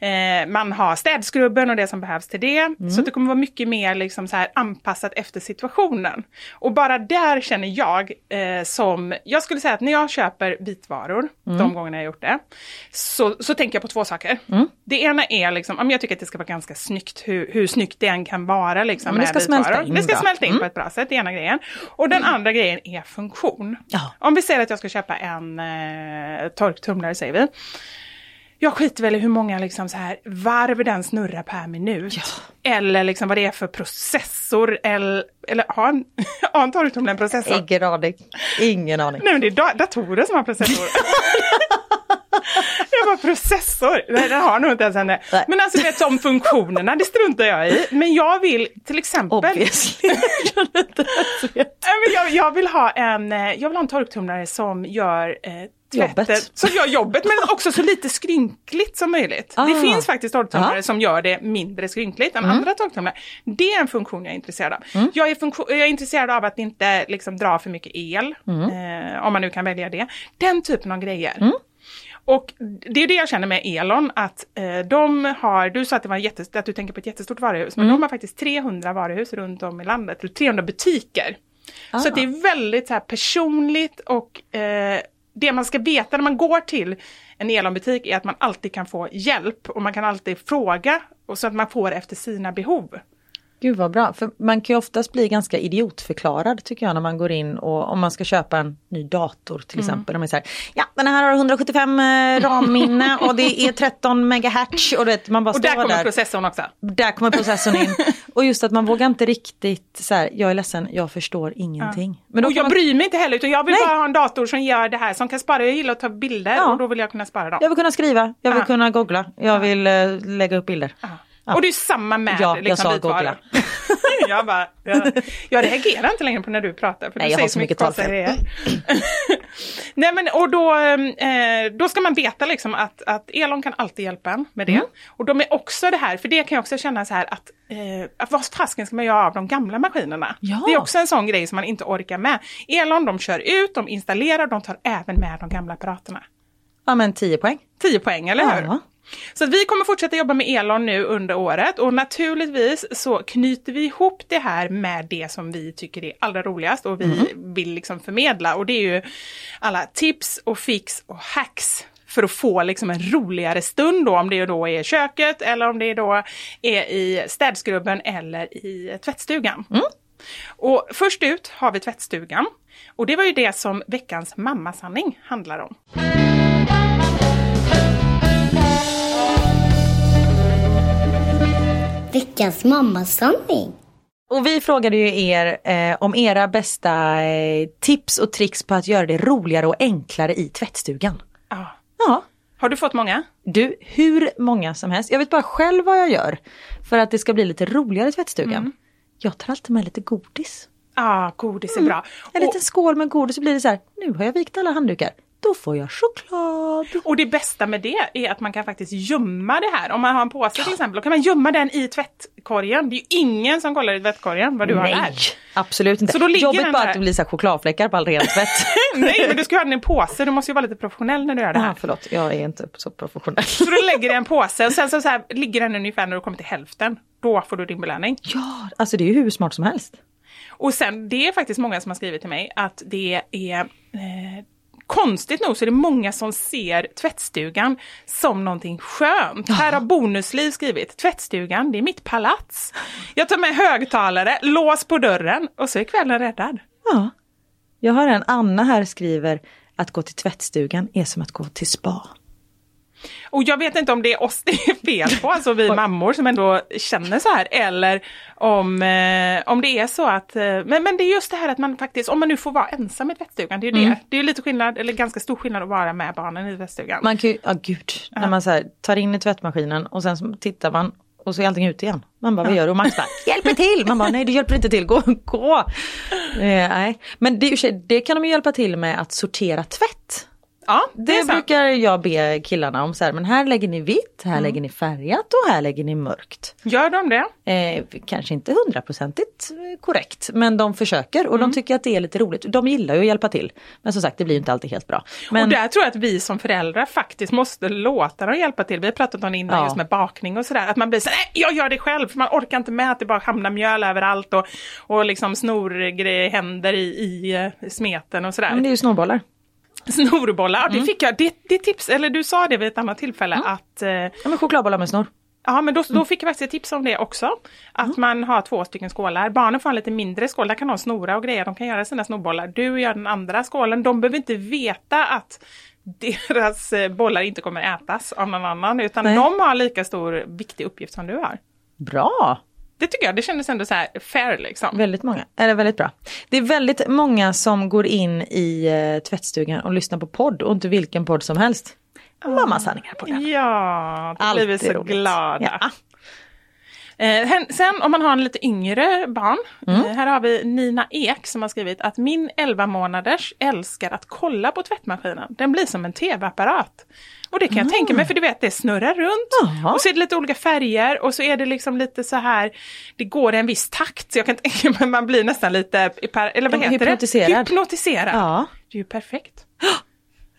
Eh, man har städskrubben och det som behövs till det. Mm. Så det kommer vara mycket mer liksom så här anpassat efter situationen. Och bara där känner jag eh, som, jag skulle säga att när jag köper vitvaror, mm. de gångerna jag gjort det, så, så tänker jag på två saker. Mm. Det ena är liksom, jag tycker att det ska vara ganska snyggt, hur, hur snyggt det än kan vara. Liksom, men det ska smälta in. Det ska smälta in mm. på ett bra sätt, det ena grejen. Och den mm. andra grejen är funktion. Ja. Om vi säger att jag ska köpa en eh, torktumlare, säger vi. Jag skiter väl i hur många liksom så här varv den snurrar per minut. Ja. Eller liksom vad det är för processor. Eller, eller har en, har en torktumlare en processor? Ingen aning. Ingen aning. Nej men det är datorer som har processor. jag bara processor, nej den har nog inte ens en Men alltså vet som funktionerna, det struntar jag i. Men jag vill till exempel... Obviously. jag, jag, vill ha en, eh, jag vill ha en torktumlare som gör eh, Jobbet. Som gör jobbet men också så lite skrynkligt som möjligt. Ah. Det finns faktiskt torktumlare som gör det mindre skrynkligt än mm. andra torktumlare. Det är en funktion jag är intresserad av. Mm. Jag, är jag, är intresserad av att inte liksom dra för mycket el, mm. eh, om man nu kan välja det. Den typen av grejer. Och det är det jag känner med Elon, att eh, de har, du sa att, det var jättest, att du tänker på ett jättestort varuhus, men mm. de har faktiskt 300 varuhus runt om i landet, 300 butiker. Ah. Så det är väldigt så här, personligt och eh, det man ska veta när man går till en Elon-butik är att man alltid kan få hjälp och man kan alltid fråga och så att man får efter sina behov. Gud vad bra, för man kan ju oftast bli ganska idiotförklarad tycker jag när man går in och om man ska köpa en ny dator till Mm. exempel. De är så här, ja den här har 175 eh, RAM-minne och det är 13 megahertz och vet, man bara Och där kommer där. processorn också. Där kommer processorn in. Och just att man vågar inte riktigt så här, jag är ledsen, jag förstår ingenting. Men då och jag man, bryr mig inte heller utan jag vill Nej. bara ha en dator som gör det här som kan spara. Jag gillar att ta bilder Ja. och då vill jag kunna spara dem. jag vill kunna skriva, jag vill Ja. kunna googla, jag vill eh, lägga upp bilder. Ja. Och det är samma med Ja, jag liksom, sa vitvaror. jag, bara, jag, jag reagerar inte längre på när du pratar för Nej, du jag säger så mycket konstiga grejer. Nej men och då, eh, då ska man veta liksom att, att Elon kan alltid hjälpa en med det. Mm. Och de är också det här, för det kan jag också känna så här att, eh, att vad fasken ska man göra av de gamla maskinerna? Ja. Det är också en sån grej som man inte orkar med. Elon de kör ut, de installerar, de tar även med de gamla apparaterna. ja men 10 poäng. 10 poäng, eller hur? Ja. Så vi kommer fortsätta jobba med Elon nu under året och naturligtvis så knyter vi ihop det här med det som vi tycker är allra roligast och vi vill liksom förmedla och det är ju alla tips och fix och hacks för att få liksom en roligare stund då, om det då är i köket eller om det då är i städskrubben eller i tvättstugan. Och först ut har vi tvättstugan. Och det var ju det som veckans mammasanning handlar om. Veckans mammasanning. Och vi frågade ju er eh, om era bästa eh, tips och tricks på att göra det roligare och enklare i tvättstugan. Ja. Ja, Har du fått många? du, hur många som helst. Jag vet bara själv vad jag gör för att det ska bli lite roligare i tvättstugan. Jag tar alltid med lite godis. Ja, godis är bra. En Och, liten skål med godis så blir det så här, nu har jag vikt alla handdukar. Då får jag choklad. och det bästa med det är att man kan faktiskt gömma det här. Om man har en påse till exempel, då kan man gömma den i tvättkorgen. Det är ju ingen som kollar i tvättkorgen vad du har Nej, där. absolut inte. Så då ligger Jobbigt den bara där. att det blir så chokladfläckar på all ren tvätt. Nej, men du ska ha den i en påse. Du måste ju vara lite professionell när du gör det här. förlåt, jag är inte så professionell. Så då lägger du i en påse och sen så, så här, ligger den ungefär när du kommer till hälften. Då får du din belöning. Ja, alltså det är ju hur smart som helst. Och sen, det är faktiskt många som har skrivit till mig att det är eh, Konstigt nog så är det många som ser tvättstugan som någonting skönt. Här har Bonusliv skrivit, tvättstugan det är mitt palats. Jag tar med högtalare, lås på dörren och så är kvällen räddad. Ja. Jag har en Anna här skriver att gå till tvättstugan är som att gå till spa. Och jag vet inte om det är oss det är fel på, alltså vi mammor som ändå känner så här, eller om, eh, om det är så att, eh, men, men det är just det här att man faktiskt, om man nu får vara ensam i tvättstugan, det är ju det. Det är lite skillnad, eller ganska stor skillnad att vara med barnen i tvättstugan. Man kan ju, ja gud, när man så här, tar in i tvättmaskinen och sen så tittar man och så är allting ute igen. Man bara, vad gör du? Och Max bara, hjälp mig till! Man bara, nej det hjälper inte till, gå, gå! Eh, nej. Men det, det kan de ju hjälpa till med att sortera tvätt. Ja, det, Det brukar jag be killarna om så här, men här lägger ni vitt, här lägger ni färgat och här lägger ni mörkt. Gör de det? Eh, kanske inte hundraprocentigt korrekt, men de försöker och de tycker att det är lite roligt. De gillar ju att hjälpa till. Men som sagt, det blir inte alltid helt bra. Men, Och där tror jag att vi som föräldrar faktiskt måste låta dem hjälpa till. Vi har pratat om det innan Ja. just med bakning och sådär. Att man blir så nej jag gör det själv. För man orkar inte med att det bara hamnar mjöl överallt och, och liksom snorgrejer händer i, i eh, smeten och sådär. men det är ju snorbollar. Snorbollar, Mm. det fick jag, det, det tips, eller du sa det vid ett annat tillfälle att eh, Ja, men chokladbollar med snor. Ja men då, Mm. då fick jag faktiskt ett tips om det också. Att man har två stycken skålar. Barnen får en lite mindre skål, där kan de snora och grejer. De kan göra sina snorbollar. Du gör den andra skålen. De behöver inte veta att deras eh, bollar inte kommer ätas av någon annan. Utan Nej. de har lika stor viktig uppgift som du har. Bra! Det tycker jag, det kändes ändå så här fair liksom. Väldigt många, eller väldigt bra. Det är väldigt många som går in i eh, tvättstugan och lyssnar på podd och inte vilken podd som helst. Mammasanningar på den. Ja, då blir vi så roligt. glada. Ja. Eh, sen om man har en lite yngre barn, Mm. eh, här har vi Nina Ek som har skrivit att min 11 månaders älskar att kolla på tvättmaskinen. Den blir som en tv-apparat. Och det kan jag tänka mig för du vet det snurrar runt Ah. Jaha. och så är det lite olika färger och så är det liksom lite så här, det går i en viss takt så jag kan tänka mig man blir nästan lite, eller vad heter Hypnotiserad. det? Hypnotiserad. Ja. Det är ju perfekt.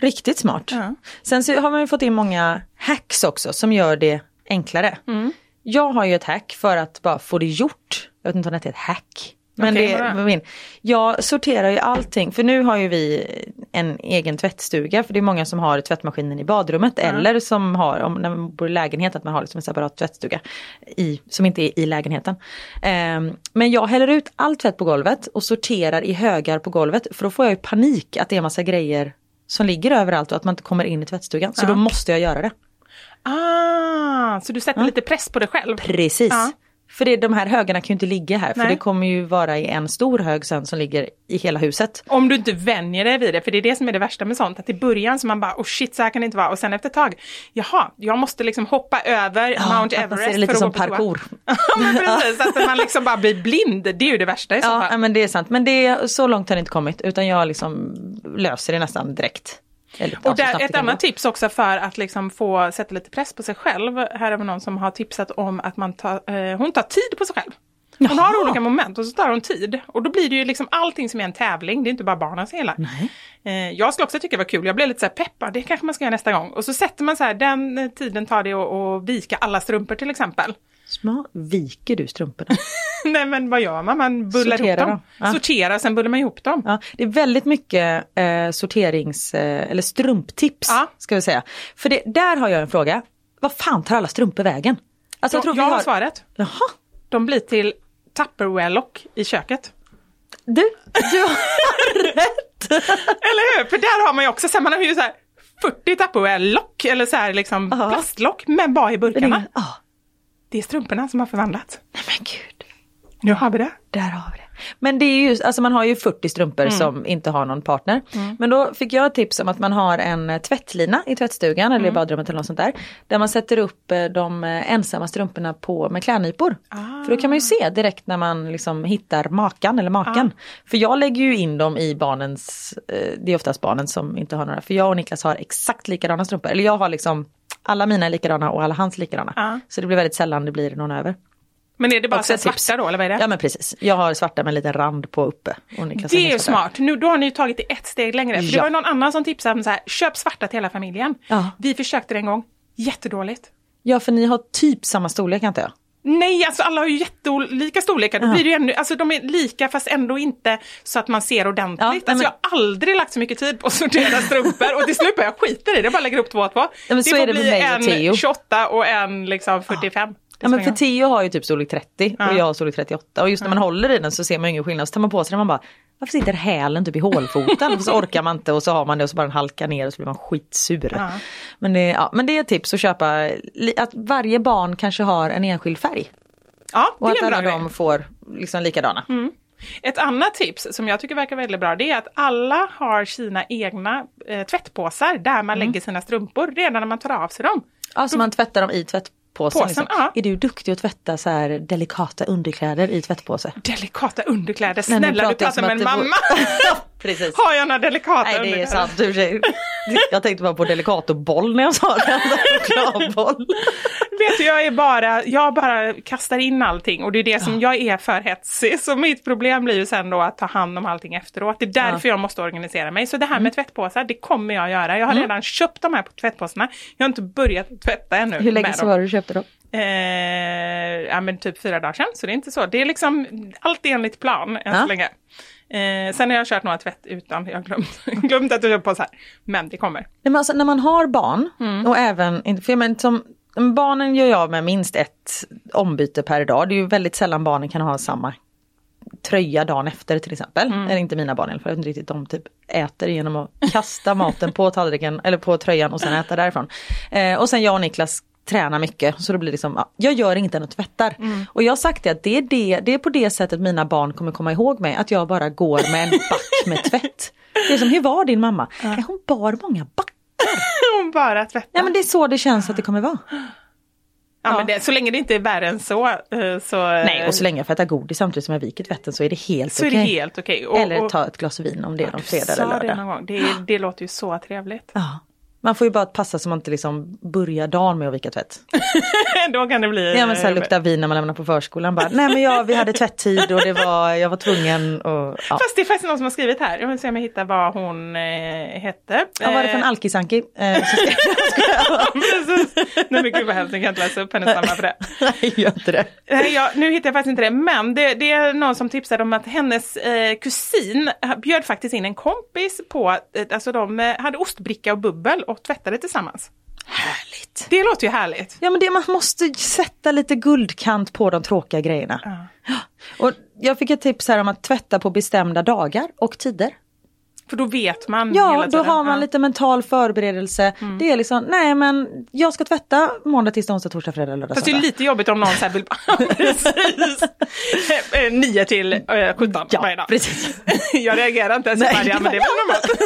Riktigt smart. Ja. Sen så har man ju fått in många hacks också som gör det enklare. Mm. Jag har ju ett hack för att bara få det gjort. Jag vet inte om det heter ett hack. Men Okej, det är min. Jag sorterar ju allting, för nu har ju vi en egen tvättstuga, för det är många som har tvättmaskinen i badrummet eller som har, om när man bor i lägenhet, att man har liksom en separat tvättstuga i, som inte är i lägenheten. Ehm, men jag häller ut all tvätt på golvet och sorterar i högar på golvet, för då får jag ju panik att det är massa grejer som ligger överallt och att man inte kommer in i tvättstugan. Så då måste jag göra det. Ah, så du sätter lite press på dig själv? Precis. Ja. För det, de här högarna kan ju inte ligga här, för Nej. det kommer ju vara i en stor hög sen som ligger i hela huset. Om du inte vänjer dig vid det, för det är det som är det värsta med sånt, att i början så man bara, oh shit så här kan det inte vara, och sen efter ett tag, jaha, jag måste liksom hoppa över Mount att man Everest ser det lite för att som gå parkour. Ja men precis, att man liksom bara blir blind, det är ju det värsta i så Ja, fall. ja, men det är sant. Men det är, så långt har det inte kommit utan jag liksom löser det nästan direkt. Och där, ett annat tips också för att liksom få sätta lite press på sig själv. Här är det någon som har tipsat om att man tar, eh, hon tar tid på sig själv. Hon Jaha. har olika moment och så tar hon tid. Och då blir det ju liksom allting som är en tävling, det är inte bara barnen som gillar. Eh, jag skulle också tycka det var kul, jag blev lite så här peppad, det kanske man ska göra nästa gång. Och så sätter man så här, den tiden tar det att vika alla strumpor till exempel. Smart. Viker du strumporna? Nej men vad gör man? Man bullar Sortera ihop dem. dem. Ja. Sortera, sen bullar man ihop dem. Ja, det är väldigt mycket eh, sorterings eh, eller strumptips Ja. ska vi säga. För det, där har jag en fråga. Vad fan tar alla strumpor vägen? Alltså, jag, jag jag har har... svaret. Jaha. De blir till Tupperware-lock i köket. Du, du har rätt. Eller hur? För där har man ju också, så här, man har ju så här 40 Tupperware-lock eller så här liksom Ja. plastlock, men bara i burkarna. Ja, Det är strumporna som har förvandlats. nej men gud. Nu har vi det. Där har vi det. Men det är ju, alltså man har ju 40 strumpor Mm. som inte har någon partner. Men då fick jag ett tips om att man har en tvättlina i tvättstugan Mm. eller i badrummet eller något sånt där. Där man sätter upp eh, de eh, ensamma strumporna på med klädnypor. Ah. För då kan man ju se direkt när man liksom hittar makan eller maken. För jag lägger ju in dem i barnens, eh, det är oftast barnen som inte har några. För jag och Niklas har exakt likadana strumpor. Eller jag har liksom alla mina är likadana och alla hans likadana. Ja. Så det blir väldigt sällan det blir någon över. Men är det bara så ett tips. svarta då, eller vad är det? Ja men precis. Jag har svarta med en liten rand på uppe. Det är ju svarta. smart. Nu, då har ni ju tagit det ett steg längre. För det Ja. var ju någon annan som tipsade om så här, köp svarta till hela familjen. Ja. Vi försökte det en gång. Jättedåligt. Ja för ni har typ samma storlek antar jag. Nej, alltså alla har ju jätteolika storlekar. Då Ja. blir det ännu, alltså de är lika fast ändå inte så att man ser ordentligt. Ja, alltså, men- Jag har aldrig lagt så mycket tid på att sortera strumpor och till slut bara jag skiter i det, jag bara lägger upp två och två. men så får det bli en Theo. 28 och en liksom 45. Det Ja men för Theo har ju typ storlek 30 Ja. och jag har storlek 38 och just när man håller i den så ser man ingen skillnad. Så tar man på sig den man bara varför sitter hälen typ i hålfoten? och så orkar man inte och så har man det och så bara den halkar ner och så blir man skitsur. Ja. Men, det, ja, men det är ett tips att köpa, att varje barn kanske har en enskild färg. Ja, det Och att alla. Mm. de får liksom likadana. Ett annat tips som jag tycker verkar väldigt bra det är att alla har sina egna eh, tvättpåsar där Mm. man lägger sina strumpor redan när man tar av sig dem. Alltså man tvättar dem i tvättpåsen. Påsen, liksom. ja. Är du duktig att tvätta så här delikata underkläder i tvättpåse? Delikata underkläder, Nej, snälla du pratar jag pratar med en mamma. Precis. har jag några delikata Nej det är sant du. Jag tänkte bara på delikatoboll när jag sa det. Chokladboll. Vet du, jag är bara, jag bara kastar in allting och det är det som jag är för hetsig. Så mitt problem blir ju sen då att ta hand om allting efteråt. Det är därför jag måste organisera mig. Så det här Mm. med tvättpåsar, det kommer jag göra. Jag har redan köpt de här tvättpåsarna. Jag har inte börjat tvätta ännu. Hur länge dem. var det du köpte dem? Eh, ja men typ fyra dagar sedan, så det är inte så. Det är liksom allt enligt plan än Ja. så länge. Eh, sen har jag kört några tvätt utan, jag har glömt, glömt att jag köpt på så här. Men det kommer. Nej, men alltså, när man har barn och även, för jag menar, som, barnen gör jag med minst ett ombyte per dag. Det är ju väldigt sällan barnen kan ha samma tröja dagen efter till exempel. Eller inte mina barn i alla fall, jag vet inte riktigt, de typ äter genom att kasta maten på tallriken eller på tröjan och sen äta därifrån. Eh, och sen jag och Niklas tränar mycket så det blir liksom, ja, jag gör inget än att tvättar. Och jag har sagt det att det är, det, det är på det sättet mina barn kommer komma ihåg mig, att jag bara går med en back med tvätt. Det är som, hur var din mamma? Ja. Hon bar många backar. Hon bara tvättar. Ja men det är så det känns att det kommer vara. Ja, men det, så länge det inte är värre än så. eh, så Nej och så länge jag får äta godis samtidigt som jag viker tvätten så är det helt så är okej. det helt okej. Och- Eller ta ett glas vin om det är någon fredag eller det lördag. gång. Det, det låter ju så trevligt. Ja. Man får ju bara passa så man inte liksom börjar dagen med att vika tvätt. Då kan det bli... Ja men så här luktar vin när man lämnar på förskolan. Bara, Nej men ja, vi hade tvätttid och det var, jag var tvungen och ja. Fast det är faktiskt någon som har skrivit här. Jag vill se om jag hittar vad hon eh, hette. Ja, var det från Eh, Alkisanki? Eh, jag- Precis. Nej men gud vad hemskt, jag kan inte läsa upp hennes namn för det. Nej, gör inte det. Nej, nu hittar jag faktiskt inte det, men det, det är någon som tipsade om att hennes eh, kusin bjöd faktiskt in en kompis på, eh, alltså de eh, hade ostbricka och bubbel och tvättade tillsammans. Härligt. Det låter ju härligt. Ja men det, man måste sätta lite guldkant på de tråkiga grejerna. Och jag fick ett tips här om att tvätta på bestämda dagar och tider. För då vet man Ja, hela då tiden. har man Ja. Mm. lite mental förberedelse. Det är liksom, nej men jag ska tvätta måndag, tisdag, onsdag, torsdag, fredag, lördag, Fast det är söndag. lite jobbigt om någon så här vill... Precis. Eh, eh, 9 till eh, 17 Ja, varje dag. precis. jag reagerar inte ens. Nej, ja, men det var normalt.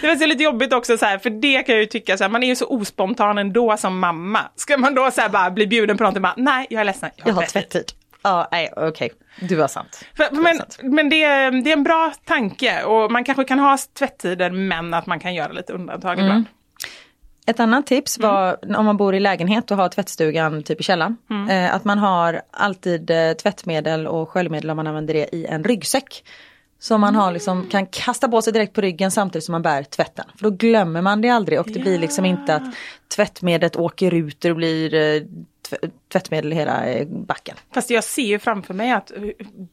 Det var så lite jobbigt också så här, för det kan jag ju tycka så här, man är ju så ospontan ändå som mamma. Ska man då så här bara bli bjuden på någonting, bara, nej jag är ledsen, Jag har tvätt." tvättid. Ja, nej okej. Du har sant. För, men men det, är, det är en bra tanke och man kanske kan ha tvättider men att man kan göra lite undantag Mm. ibland. Ett annat tips var om man bor i lägenhet och har tvättstugan typ i källaren. Eh, att man har alltid eh, tvättmedel och sköljmedel om man använder det i en ryggsäck. Så man har liksom, kan kasta på sig direkt på ryggen samtidigt som man bär tvätten. För då glömmer man det aldrig och det blir liksom inte att tvättmedlet åker ut och blir eh, tv- tvättmedel i hela eh, backen. Fast jag ser ju framför mig att eh,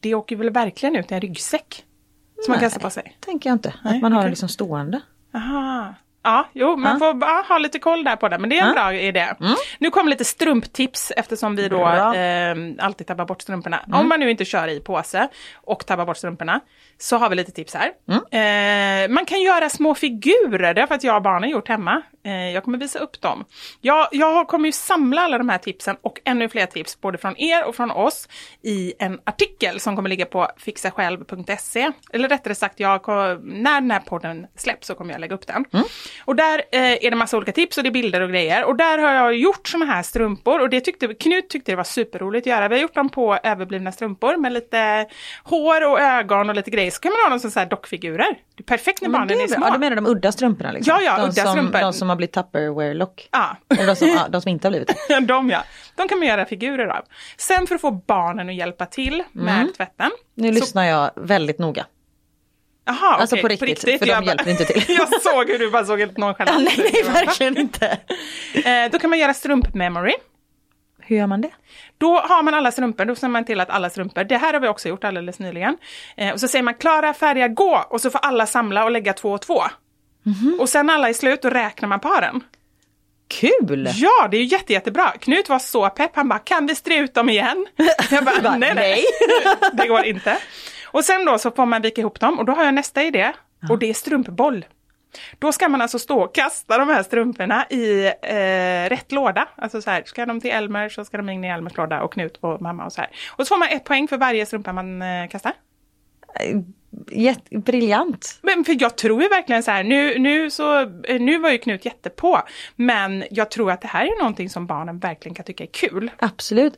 det åker väl verkligen ut i en ryggsäck. Som man kastar på sig. Tänker jag inte. Nej, att man har det liksom stående. Aha. Ja, jo, man får bara ha lite koll där på det, men det är en Ja. bra idé. Nu kommer lite strumptips eftersom vi då eh, alltid tappar bort strumporna. Om man nu inte kör i påse och tappar bort strumporna så har vi lite tips här. Eh, man kan göra små figurer, det har faktiskt jag och barnen gjort hemma. Eh, jag kommer visa upp dem. Jag, jag kommer ju samla alla de här tipsen och ännu fler tips både från er och från oss i en artikel som kommer ligga på fixasjälv.se. Eller rättare sagt, jag, när den här podden släpps så kommer jag lägga upp den. Och där eh, är det massa olika tips och det är bilder och grejer. Och där har jag gjort såna här strumpor och det tyckte Knut tyckte det var superroligt att göra. Vi har gjort dem på överblivna strumpor med lite hår och ögon och lite grejer. Så kan man ha dem som så här dockfigurer. Det är perfekt när Men barnen det är är små. Ja, du menar de udda strumporna? Liksom. Ja, ja, de udda som, strumpor. De som har blivit Tupperware-lock. Ja. Eller de som, de som inte har blivit det. de ja. De kan man göra figurer av. Sen för att få barnen att hjälpa till med tvätten. Nu så- lyssnar jag väldigt noga. Jaha, Alltså okej, på riktigt, för de Jag bara- hjälper inte till. jag såg hur du bara såg helt nonchalant nej, ut. nej, verkligen inte. Eh, Då kan man göra strumpmemory. Hur gör man det? Då har man alla strumpor, då ser man till att alla strumpor, det här har vi också gjort alldeles nyligen. Eh, och så säger man klara, färdiga, gå och så får alla samla och lägga två och två. Mhm. Och sen alla är slut, då räknar man paren. Kul! Ja, det är ju jätte, jättebra. Knut var så pepp, han bara, kan vi strö ut dem igen? Jag bara, bara, nej, nej, det går inte. Och sen då så får man vika ihop dem och då har jag nästa idé och det är strumpboll. Då ska man alltså stå och kasta de här strumporna i eh, rätt låda. Alltså så här, ska de till Elmer så ska de in i Elmers låda och Knut och mamma och så här. Och så får man ett poäng för varje strumpa man eh, kastar. Jätte, briljant. Men för jag tror ju verkligen så här, nu, nu, så, eh, nu var ju Knut jättepå, men jag tror att det här är någonting som barnen verkligen kan tycka är kul. Absolut.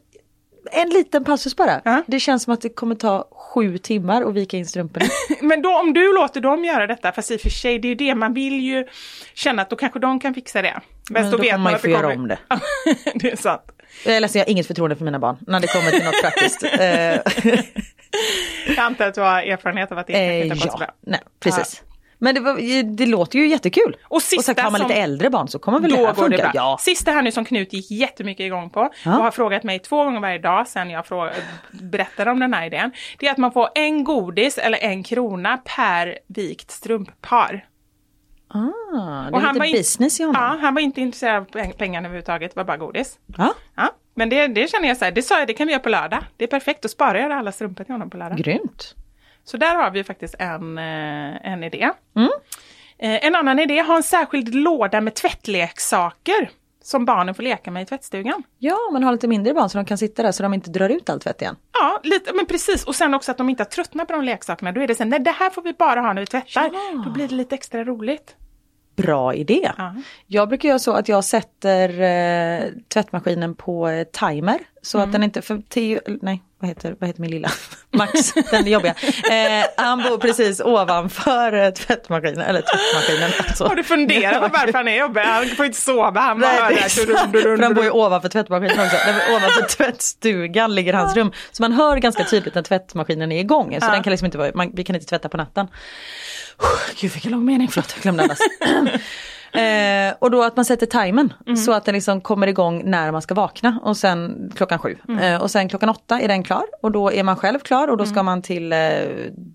En liten passus bara. Ja. Det känns som att det kommer ta sju timmar att vika in strumporna. Men då, om du låter dem göra detta, fast i och för sig det är ju det, man vill ju känna att då kanske de kan fixa det. Men då kommer man ju få göra om det. det är sant. Jag är ledsen, jag har inget förtroende för mina barn när det kommer till något praktiskt. Jag antar att du har erfarenhet av att det eh, inte har gått så ja, bra. nej, precis. Men det, var, det låter ju jättekul. Och sista och så har man som- lite äldre barn så kommer väl det här det funka. bra. Ja. Sista här nu som Knut gick jättemycket igång på Ja. och har frågat mig två gånger varje dag sedan jag frå- berättade om den här idén. Det är att man får en godis eller en krona per vikt strumppar. Ah, det Och är han var lite in- business i honom. Ja, han var inte intresserad av peng- pengarna överhuvudtaget, det var bara godis. Ja. Ja, men det, det känner jag så här, det sa jag, det kan vi göra på lördag. Det är perfekt, då sparar jag alla strumpor till honom på lördag. Grymt. Så där har vi faktiskt en, eh, en idé. Mm. Eh, En annan idé, ha en särskild låda med tvättleksaker som barnen får leka med i tvättstugan. Ja, man har lite mindre barn så de kan sitta där så de inte drar ut allt tvätt igen. Ja, lite, men precis. Och sen också att de inte har tröttnat på de leksakerna. Då är det sen, nej det här får vi bara ha när vi tvättar. Ja. Då blir det lite extra roligt. Bra idé. Ja. Jag brukar göra så att jag sätter eh, tvättmaskinen på eh, timer. Så Mm. att den inte, för Theo, nej vad heter, vad heter min lilla? Max, den är jobbiga. Eh, han bor precis ovanför eh, tvättmaskinen, eller tvättmaskinen. Alltså. Har du funderat på varför han är jobbig? Han får inte sova, han bara Nej, hör det han bor ju ovanför tvättmaskinen också. Nej, ovanför tvättstugan ligger hans rum. Så man hör ganska tydligt när tvättmaskinen är igång. Så Ja. den kan liksom inte vara, man, vi kan inte tvätta på natten. Gud vilken lång mening, förlåt jag glömde andas. eh, och då att man sätter timern så att den liksom kommer igång när man ska vakna och sen klockan sju. Eh, och sen klockan åtta är den klar och då är man själv klar och då ska man till, eh,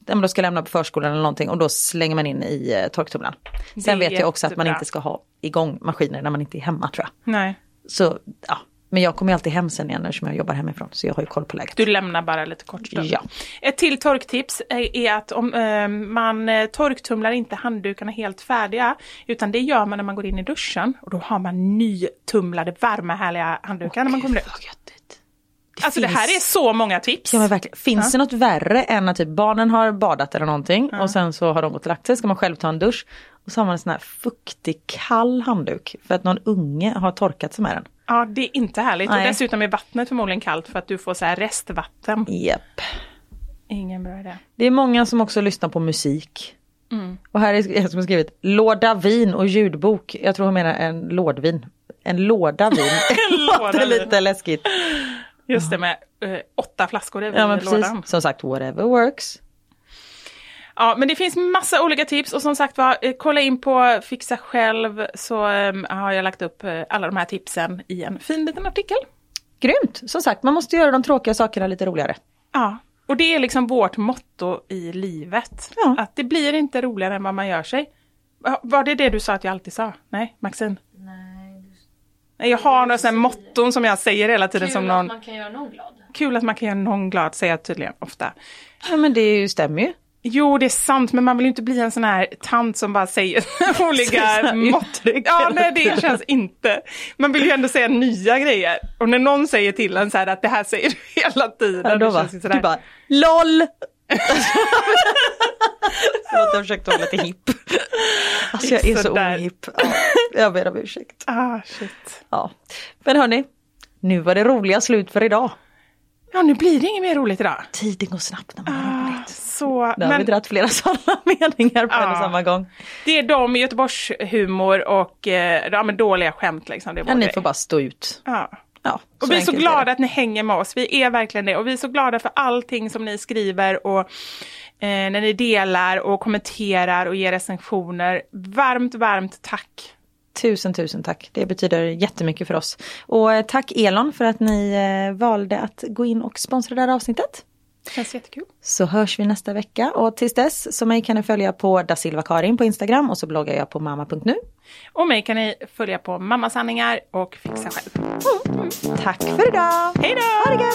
då ska lämna på förskolan eller någonting och då slänger man in i eh, torktumlaren. Sen vet jag också att man inte ska ha igång maskiner när man inte är hemma tror jag. Nej, Så ja, men jag kommer alltid hem sen igen eftersom jag jobbar hemifrån så jag har ju koll på läget. du lämnar bara lite kort stund. Ja. Ett till torktips är att om eh, man eh, torktumlar inte handdukarna helt färdiga utan det gör man när man går in i duschen och då har man nytumlade varma härliga handdukar när man kommer ut. Göttigt. Alltså det här är så många tips. Ja men verkligen. Finns det något värre än att typ barnen har badat eller någonting och sen så har de gått och lagt sig, ska man själv ta en dusch och så har man en sån här fuktig kall handduk för att någon unge har torkat sig med den. Ja, det är inte härligt. Nej. Och dessutom är vattnet förmodligen kallt för att du får så här restvatten. Japp. Ingen bra idé. Det är många som också lyssnar på musik. Och här är en som skrivit låda vin och ljudbok. Jag tror hon menar en lådvin. En låda vin. vin. lite läskigt. Just det med eh, åtta flaskor i Ja men precis. lådan. Som sagt whatever works. Ja, men det finns massa olika tips och som sagt var, eh, kolla in på Fixa själv så eh, har jag lagt upp eh, alla de här tipsen i en fin liten artikel. Grymt! Som sagt man måste göra de tråkiga sakerna lite roligare. Ja, och det är liksom vårt motto i livet. Ja. Att det blir inte roligare än vad man gör sig. Va- Var det det du sa att jag alltid sa? Nej, Maxine? Nej. Jag har några sådana motton som jag säger hela tiden som någon... man kan göra någon glad. Kul att man kan göra någon glad, säger jag tydligen ofta. Ja men det är ju, stämmer ju. Jo, det är sant, men man vill ju inte bli en sån här tant som bara säger olika uttryck Ja, nej, det känns inte. Man vill ju ändå säga nya grejer. Och när någon säger till en så här att det här säger du hela tiden. Ja, då ju sådär. du bara LOL! Förlåt jag försökte vara lite hipp. Alltså jag är så ohipp. Ja, jag ber om ursäkt. Ah, shit. Ja. Men hörni, nu var det roliga slut för idag. Ja, nu blir det inget mer roligt idag. Tiden går snabbt när man har Ah, roligt. Så, Där har vi men dragit flera sådana meningar på en och Ja. samma gång. det är de Göteborgshumor och eh, ja, men dåliga skämt liksom. Det är Ja, ni får bara stå ut. Ja. Ja, Och vi är så glada det. att ni hänger med oss. Vi är verkligen det. Och vi är så glada för allting som ni skriver och eh, när ni delar och kommenterar och ger recensioner. Varmt, varmt tack. Tusen, tusen tack. Det betyder jättemycket för oss. Och eh, tack Elon för att ni eh, valde att gå in och sponsra det här avsnittet. Känns jättekul. Så hörs vi nästa vecka och tills dess så mig kan ni följa på da Silva Karin på Instagram och så bloggar jag på mamma.nu. Och mig kan ni följa på Mammasanningar och Fixa själv. Tack för idag! Hej då!